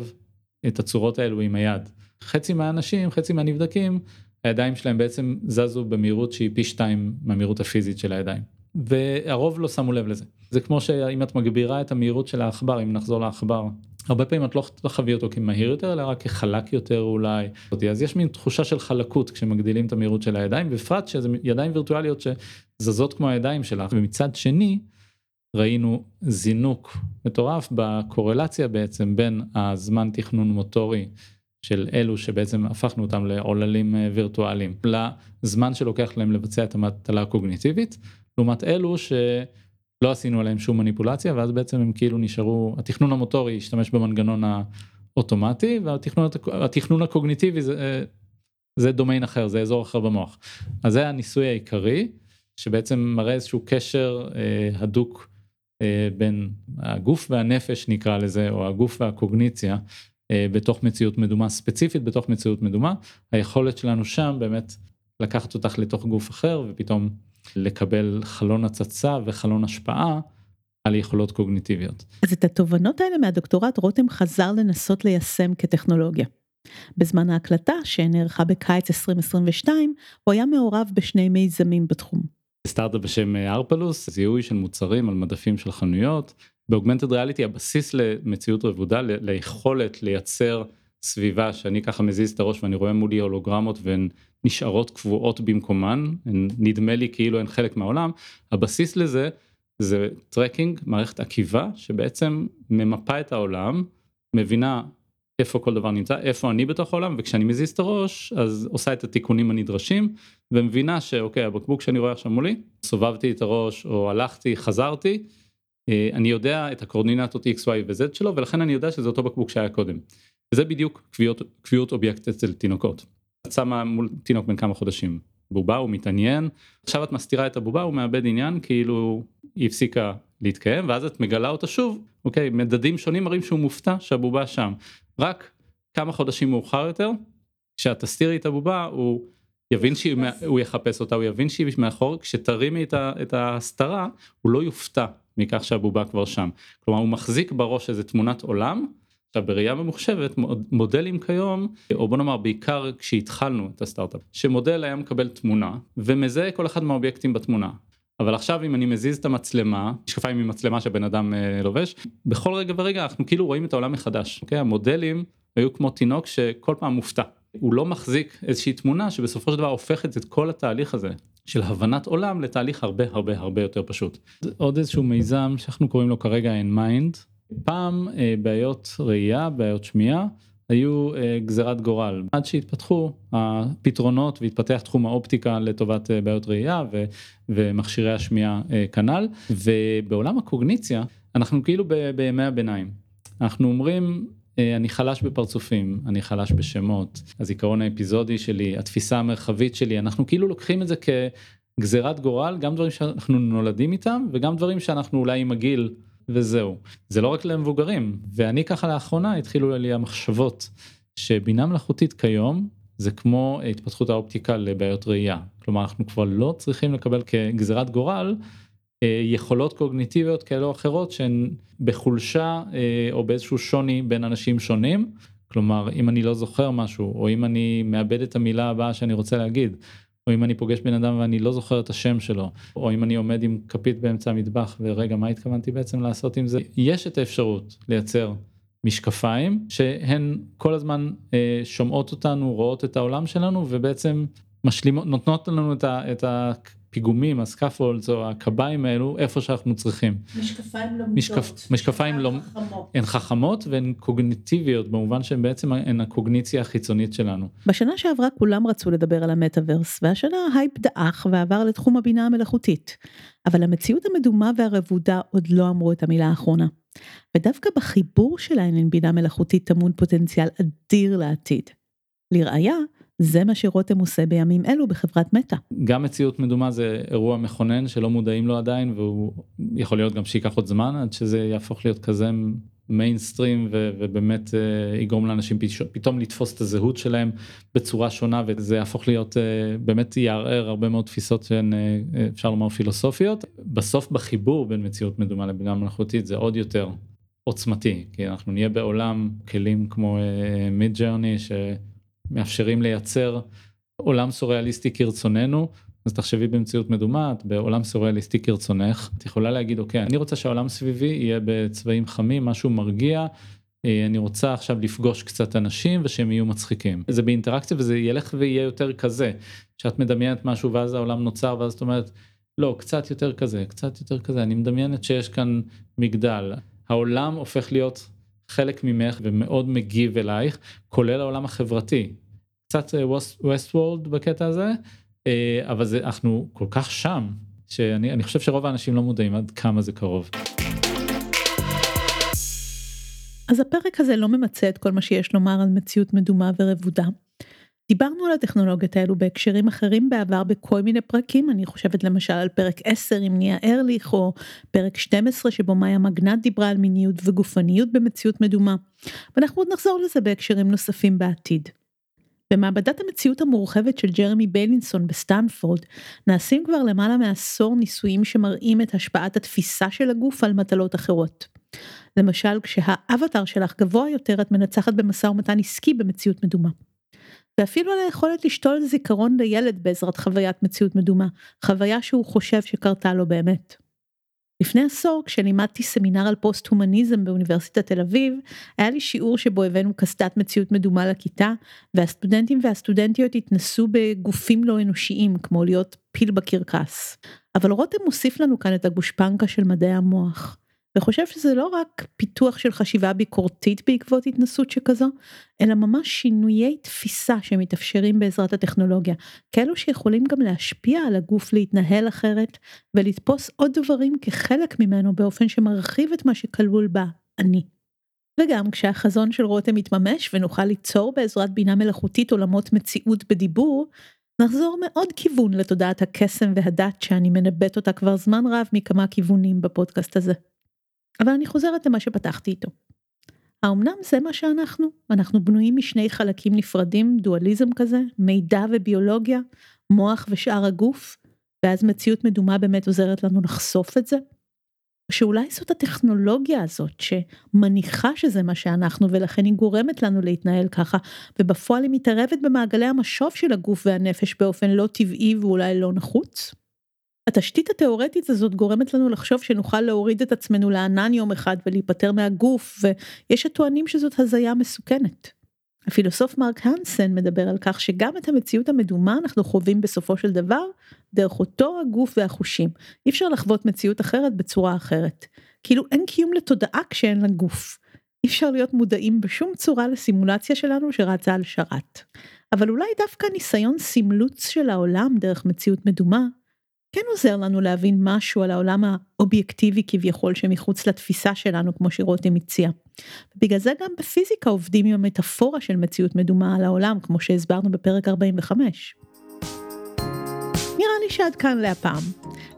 את הצורות האלו עם היד. חצי מהאנשים חצי מהנבדקים הידיים שלהם בעצם זזו במהירות שהיא פי שתיים מהמהירות הפיזית של הידיים. והרוב לא שמו לב לזה. זה כמו שאם את מגבירה את המהירות של העכבר, אם נחזור לעכבר, הרבה פעמים את לא תחווי אותו כמהיר יותר, אלא רק כחלק יותר אולי. אז יש מין תחושה של חלקות כשמגדילים את המהירות של הידיים, בפרט שזה ידיים וירטואליות שזזות כמו הידיים שלך. ומצד שני, ראינו זינוק מטורף בקורלציה בעצם בין הזמן תכנון מוטורי של אלו שבעצם הפכנו אותם לעוללים אה, וירטואליים. לזמן שלוקח להם לבצע את המטלה הקוגניטיבית לעומת אלו שלא עשינו עליהם שום מניפולציה ואז בעצם הם כאילו נשארו התכנון המוטורי השתמש במנגנון האוטומטי והתכנון הקוגניטיבי זה, אה, זה דומיין אחר זה אזור אחר במוח. אז זה הניסוי העיקרי שבעצם מראה איזשהו קשר אה, הדוק אה, בין הגוף והנפש נקרא לזה או הגוף והקוגניציה בתוך מציאות מדומה ספציפית בתוך מציאות מדומה היכולת שלנו שם באמת לקחת אותך לתוך גוף אחר ופתאום לקבל חלון הצצה וחלון השפעה על יכולות קוגניטיביות. אז את התובנות האלה מהדוקטורט רותם חזר לנסות ליישם כטכנולוגיה. בזמן ההקלטה שנערכה בקיץ 2022 הוא היה מעורב בשני מיזמים בתחום. סטארט-אפ בשם ארפלוס זיהוי של מוצרים על מדפים של חנויות באוגמנטד ריאליטי הבסיס למציאות רבודה ליכולת לייצר סביבה שאני ככה מזיז את הראש ואני רואה מולי הולוגרמות והן נשארות קבועות במקומן נדמה לי כאילו הן חלק מהעולם הבסיס לזה זה tracking מערכת עקיבה שבעצם ממפה את העולם מבינה איפה כל דבר נמצא איפה אני בתוך העולם וכשאני מזיז את הראש אז עושה את התיקונים הנדרשים ומבינה שאוקיי הבקבוק שאני רואה עכשיו מולי סובבתי את הראש או הלכתי חזרתי אני יודע את הקורדינטות x, y ו-z שלו ולכן אני יודע שזה אותו בקבוק שהיה קודם. וזה בדיוק קביעות, קביעות אובייקט אצל תינוקות. את שמה מול תינוק בן כמה חודשים. בובה הוא מתעניין. עכשיו את מסתירה את הבובה הוא מאבד עניין כאילו היא הפסיקה להתקיים ואז את מגלה אותה שוב אוקיי מדדים שונים מראים שהוא מופתע שהבובה שם. רק כמה חודשים מאוחר יותר כשאת תסתירי את הבובה הוא יבין שהוא יחפש. אותה הוא יבין שהיא מאחור. כשתרימי את ההסתרה הוא לא יופתע מכך שהבובה כבר שם. כלומר הוא מחזיק בראש איזה תמונת עולם. עכשיו בראייה ממוחשבת מודלים כיום או בוא נאמר בעיקר כשהתחלנו את הסטארט-אפ שמודל היה מקבל תמונה ומזהה כל אחד מהאובייקטים בתמונה אבל עכשיו אם אני מזיז את המצלמה, משקפיים עם מצלמה שבן אדם אה, לובש, בכל רגע ורגע אנחנו כאילו רואים את העולם מחדש, אוקיי? המודלים היו כמו תינוק שכל פעם מופתע. הוא לא מחזיק איזושהי תמונה שבסופו של דבר הופכת את כל התהליך הזה של הבנת עולם לתהליך הרבה הרבה הרבה יותר פשוט. עוד איזשהו מיזם שאנחנו קוראים לו כרגע In Mind. פעם אה, בעיות ראייה, בעיות שמיעה. היו אה, גזירת גורל עד שהתפתחו הפתרונות והתפתח תחום האופטיקה לטובת אה, בעיות ראייה ו, ומכשירי השמיעה כנ"ל ובעולם הקוגניציה אנחנו כאילו ב, בימי הביניים אנחנו אומרים אני חלש בפרצופים אני חלש בשמות הזיכרון האפיזודי שלי התפיסה המרחבית שלי אנחנו כאילו לוקחים את זה כגזירת גורל גם דברים שאנחנו נולדים איתם וגם דברים שאנחנו אולי עם הגיל. וזהו. זה לא רק למבוגרים, ואני ככה לאחרונה התחילו לי המחשבות שבינה מלאכותית כיום זה כמו התפתחות האופטיקה לבעיות ראייה. כלומר אנחנו כבר לא צריכים לקבל כגזירת גורל אה, יכולות קוגניטיביות כאלה או אחרות שהן בחולשה אה, או באיזשהו שוני בין אנשים שונים. כלומר אם אני לא זוכר משהו או אם אני מאבד את המילה הבאה שאני רוצה להגיד או אם אני פוגש בן אדם ואני לא זוכר את השם שלו, או אם אני עומד עם כפית באמצע המטבח ורגע מה התכוונתי בעצם לעשות עם זה, יש את האפשרות לייצר משקפיים שהן כל הזמן אה, שומעות אותנו, רואות את העולם שלנו ובעצם משלימות, נותנות לנו את, ה, את הפיגומים, ה scaffolds או הקביים האלו איפה שאנחנו צריכים. משקפיים לא משקפ, משקפיים לא, חכמות. הן חכמות והן קוגניטיביות במובן שהן בעצם הן הקוגניציה החיצונית שלנו. בשנה שעברה כולם רצו לדבר על המטאוורס והשנה הייפ דעך ועבר לתחום הבינה המלאכותית. אבל המציאות המדומה והרבודה עוד לא אמרו את המילה האחרונה. ודווקא בחיבור שלהן עם בינה מלאכותית טמון פוטנציאל אדיר לעתיד. לראיה, זה מה שרותם עושה בימים אלו בחברת מטא. גם מציאות מדומה זה אירוע מכונן שלא מודעים לו עדיין והוא יכול להיות גם שייקח עוד זמן עד שזה יהפוך להיות כזה מיינסטרים ובאמת uh, יגרום לאנשים פתאום לתפוס את הזהות שלהם בצורה שונה וזה יהפוך להיות uh, באמת יערער הרבה מאוד תפיסות שהן uh, אפשר לומר פילוסופיות. בסוף בחיבור בין מציאות מדומה לבינה מלאכותית זה עוד יותר עוצמתי כי אנחנו נהיה בעולם כלים כמו מיד uh, ג'רני. מאפשרים לייצר עולם סוריאליסטי כרצוננו. אז תחשבי במציאות מדומה, את בעולם סוריאליסטי כרצונך, את יכולה להגיד אוקיי, אני רוצה שהעולם סביבי יהיה בצבעים חמים, משהו מרגיע, אה, אני רוצה עכשיו לפגוש קצת אנשים ושהם יהיו מצחיקים. זה באינטראקציה וזה ילך ויהיה יותר כזה, שאת מדמיינת משהו ואז העולם נוצר ואז את אומרת, לא, קצת יותר כזה, קצת יותר כזה, אני מדמיינת שיש כאן מגדל. העולם הופך להיות חלק ממך ומאוד מגיב אלייך, כולל העולם החברתי. קצת ווסט וורלד בקטע הזה, אה, אבל זה, אנחנו כל כך שם, שאני חושב שרוב האנשים לא מודעים עד כמה זה קרוב. אז הפרק הזה לא ממצה את כל מה שיש לומר על מציאות מדומה ורבודה. דיברנו על הטכנולוגיות האלו בהקשרים אחרים בעבר בכל מיני פרקים, אני חושבת למשל על פרק 10 עם ניה ארליך, או פרק 12 שבו מאיה מגנט דיברה על מיניות וגופניות במציאות מדומה, ואנחנו עוד נחזור לזה בהקשרים נוספים בעתיד. במעבדת המציאות המורחבת של ג'רמי ביילינסון בסטנפורד, נעשים כבר למעלה מעשור ניסויים שמראים את השפעת התפיסה של הגוף על מטלות אחרות. למשל, כשהאבטר שלך גבוה יותר, את מנצחת במשא ומתן עסקי במציאות מדומה. ואפילו על היכולת לשתול זיכרון לילד בעזרת חוויית מציאות מדומה, חוויה שהוא חושב שקרתה לו באמת. לפני עשור, כשלימדתי סמינר על פוסט-הומניזם באוניברסיטת תל אביב, היה לי שיעור שבו הבאנו קסדת מציאות מדומה לכיתה, והסטודנטים והסטודנטיות התנסו בגופים לא אנושיים, כמו להיות פיל בקרקס. אבל רותם מוסיף לנו כאן את הגושפנקה של מדעי המוח. וחושב שזה לא רק פיתוח של חשיבה ביקורתית בעקבות התנסות שכזו, אלא ממש שינויי תפיסה שמתאפשרים בעזרת הטכנולוגיה, כאלו שיכולים גם להשפיע על הגוף להתנהל אחרת ולתפוס עוד דברים כחלק ממנו באופן שמרחיב את מה שכלול בה, אני. וגם כשהחזון של רותם יתממש ונוכל ליצור בעזרת בינה מלאכותית עולמות מציאות בדיבור, נחזור מעוד כיוון לתודעת הקסם והדת שאני מנבט אותה כבר זמן רב מכמה כיוונים בפודקאסט הזה. אבל אני חוזרת למה שפתחתי איתו. האמנם זה מה שאנחנו? אנחנו בנויים משני חלקים נפרדים, דואליזם כזה, מידע וביולוגיה, מוח ושאר הגוף, ואז מציאות מדומה באמת עוזרת לנו לחשוף את זה? שאולי זאת הטכנולוגיה הזאת שמניחה שזה מה שאנחנו ולכן היא גורמת לנו להתנהל ככה ובפועל היא מתערבת במעגלי המשוב של הגוף והנפש באופן לא טבעי ואולי לא נחוץ? התשתית התאורטית הזאת גורמת לנו לחשוב שנוכל להוריד את עצמנו לענן יום אחד ולהיפטר מהגוף ויש הטוענים שזאת הזיה מסוכנת. הפילוסוף מרק הנסן מדבר על כך שגם את המציאות המדומה אנחנו חווים בסופו של דבר דרך אותו הגוף והחושים. אי אפשר לחוות מציאות אחרת בצורה אחרת. כאילו אין קיום לתודעה כשאין לה גוף. אי אפשר להיות מודעים בשום צורה לסימולציה שלנו שרצה על שרת. אבל אולי דווקא ניסיון סמלוץ של העולם דרך מציאות מדומה כן עוזר לנו להבין משהו על העולם האובייקטיבי כביכול שמחוץ לתפיסה שלנו כמו שרותם הציע. בגלל זה גם בפיזיקה עובדים עם המטאפורה של מציאות מדומה על העולם כמו שהסברנו בפרק 45. נראה לי שעד כאן להפעם.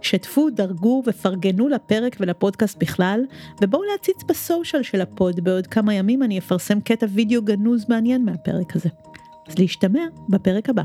שתפו, דרגו ופרגנו לפרק ולפודקאסט בכלל, ובואו להציץ ב social של ה pod, בעוד כמה ימים אני אפרסם קטע וידאו גנוז מעניין מהפרק הזה. אז להשתמע בפרק הבא.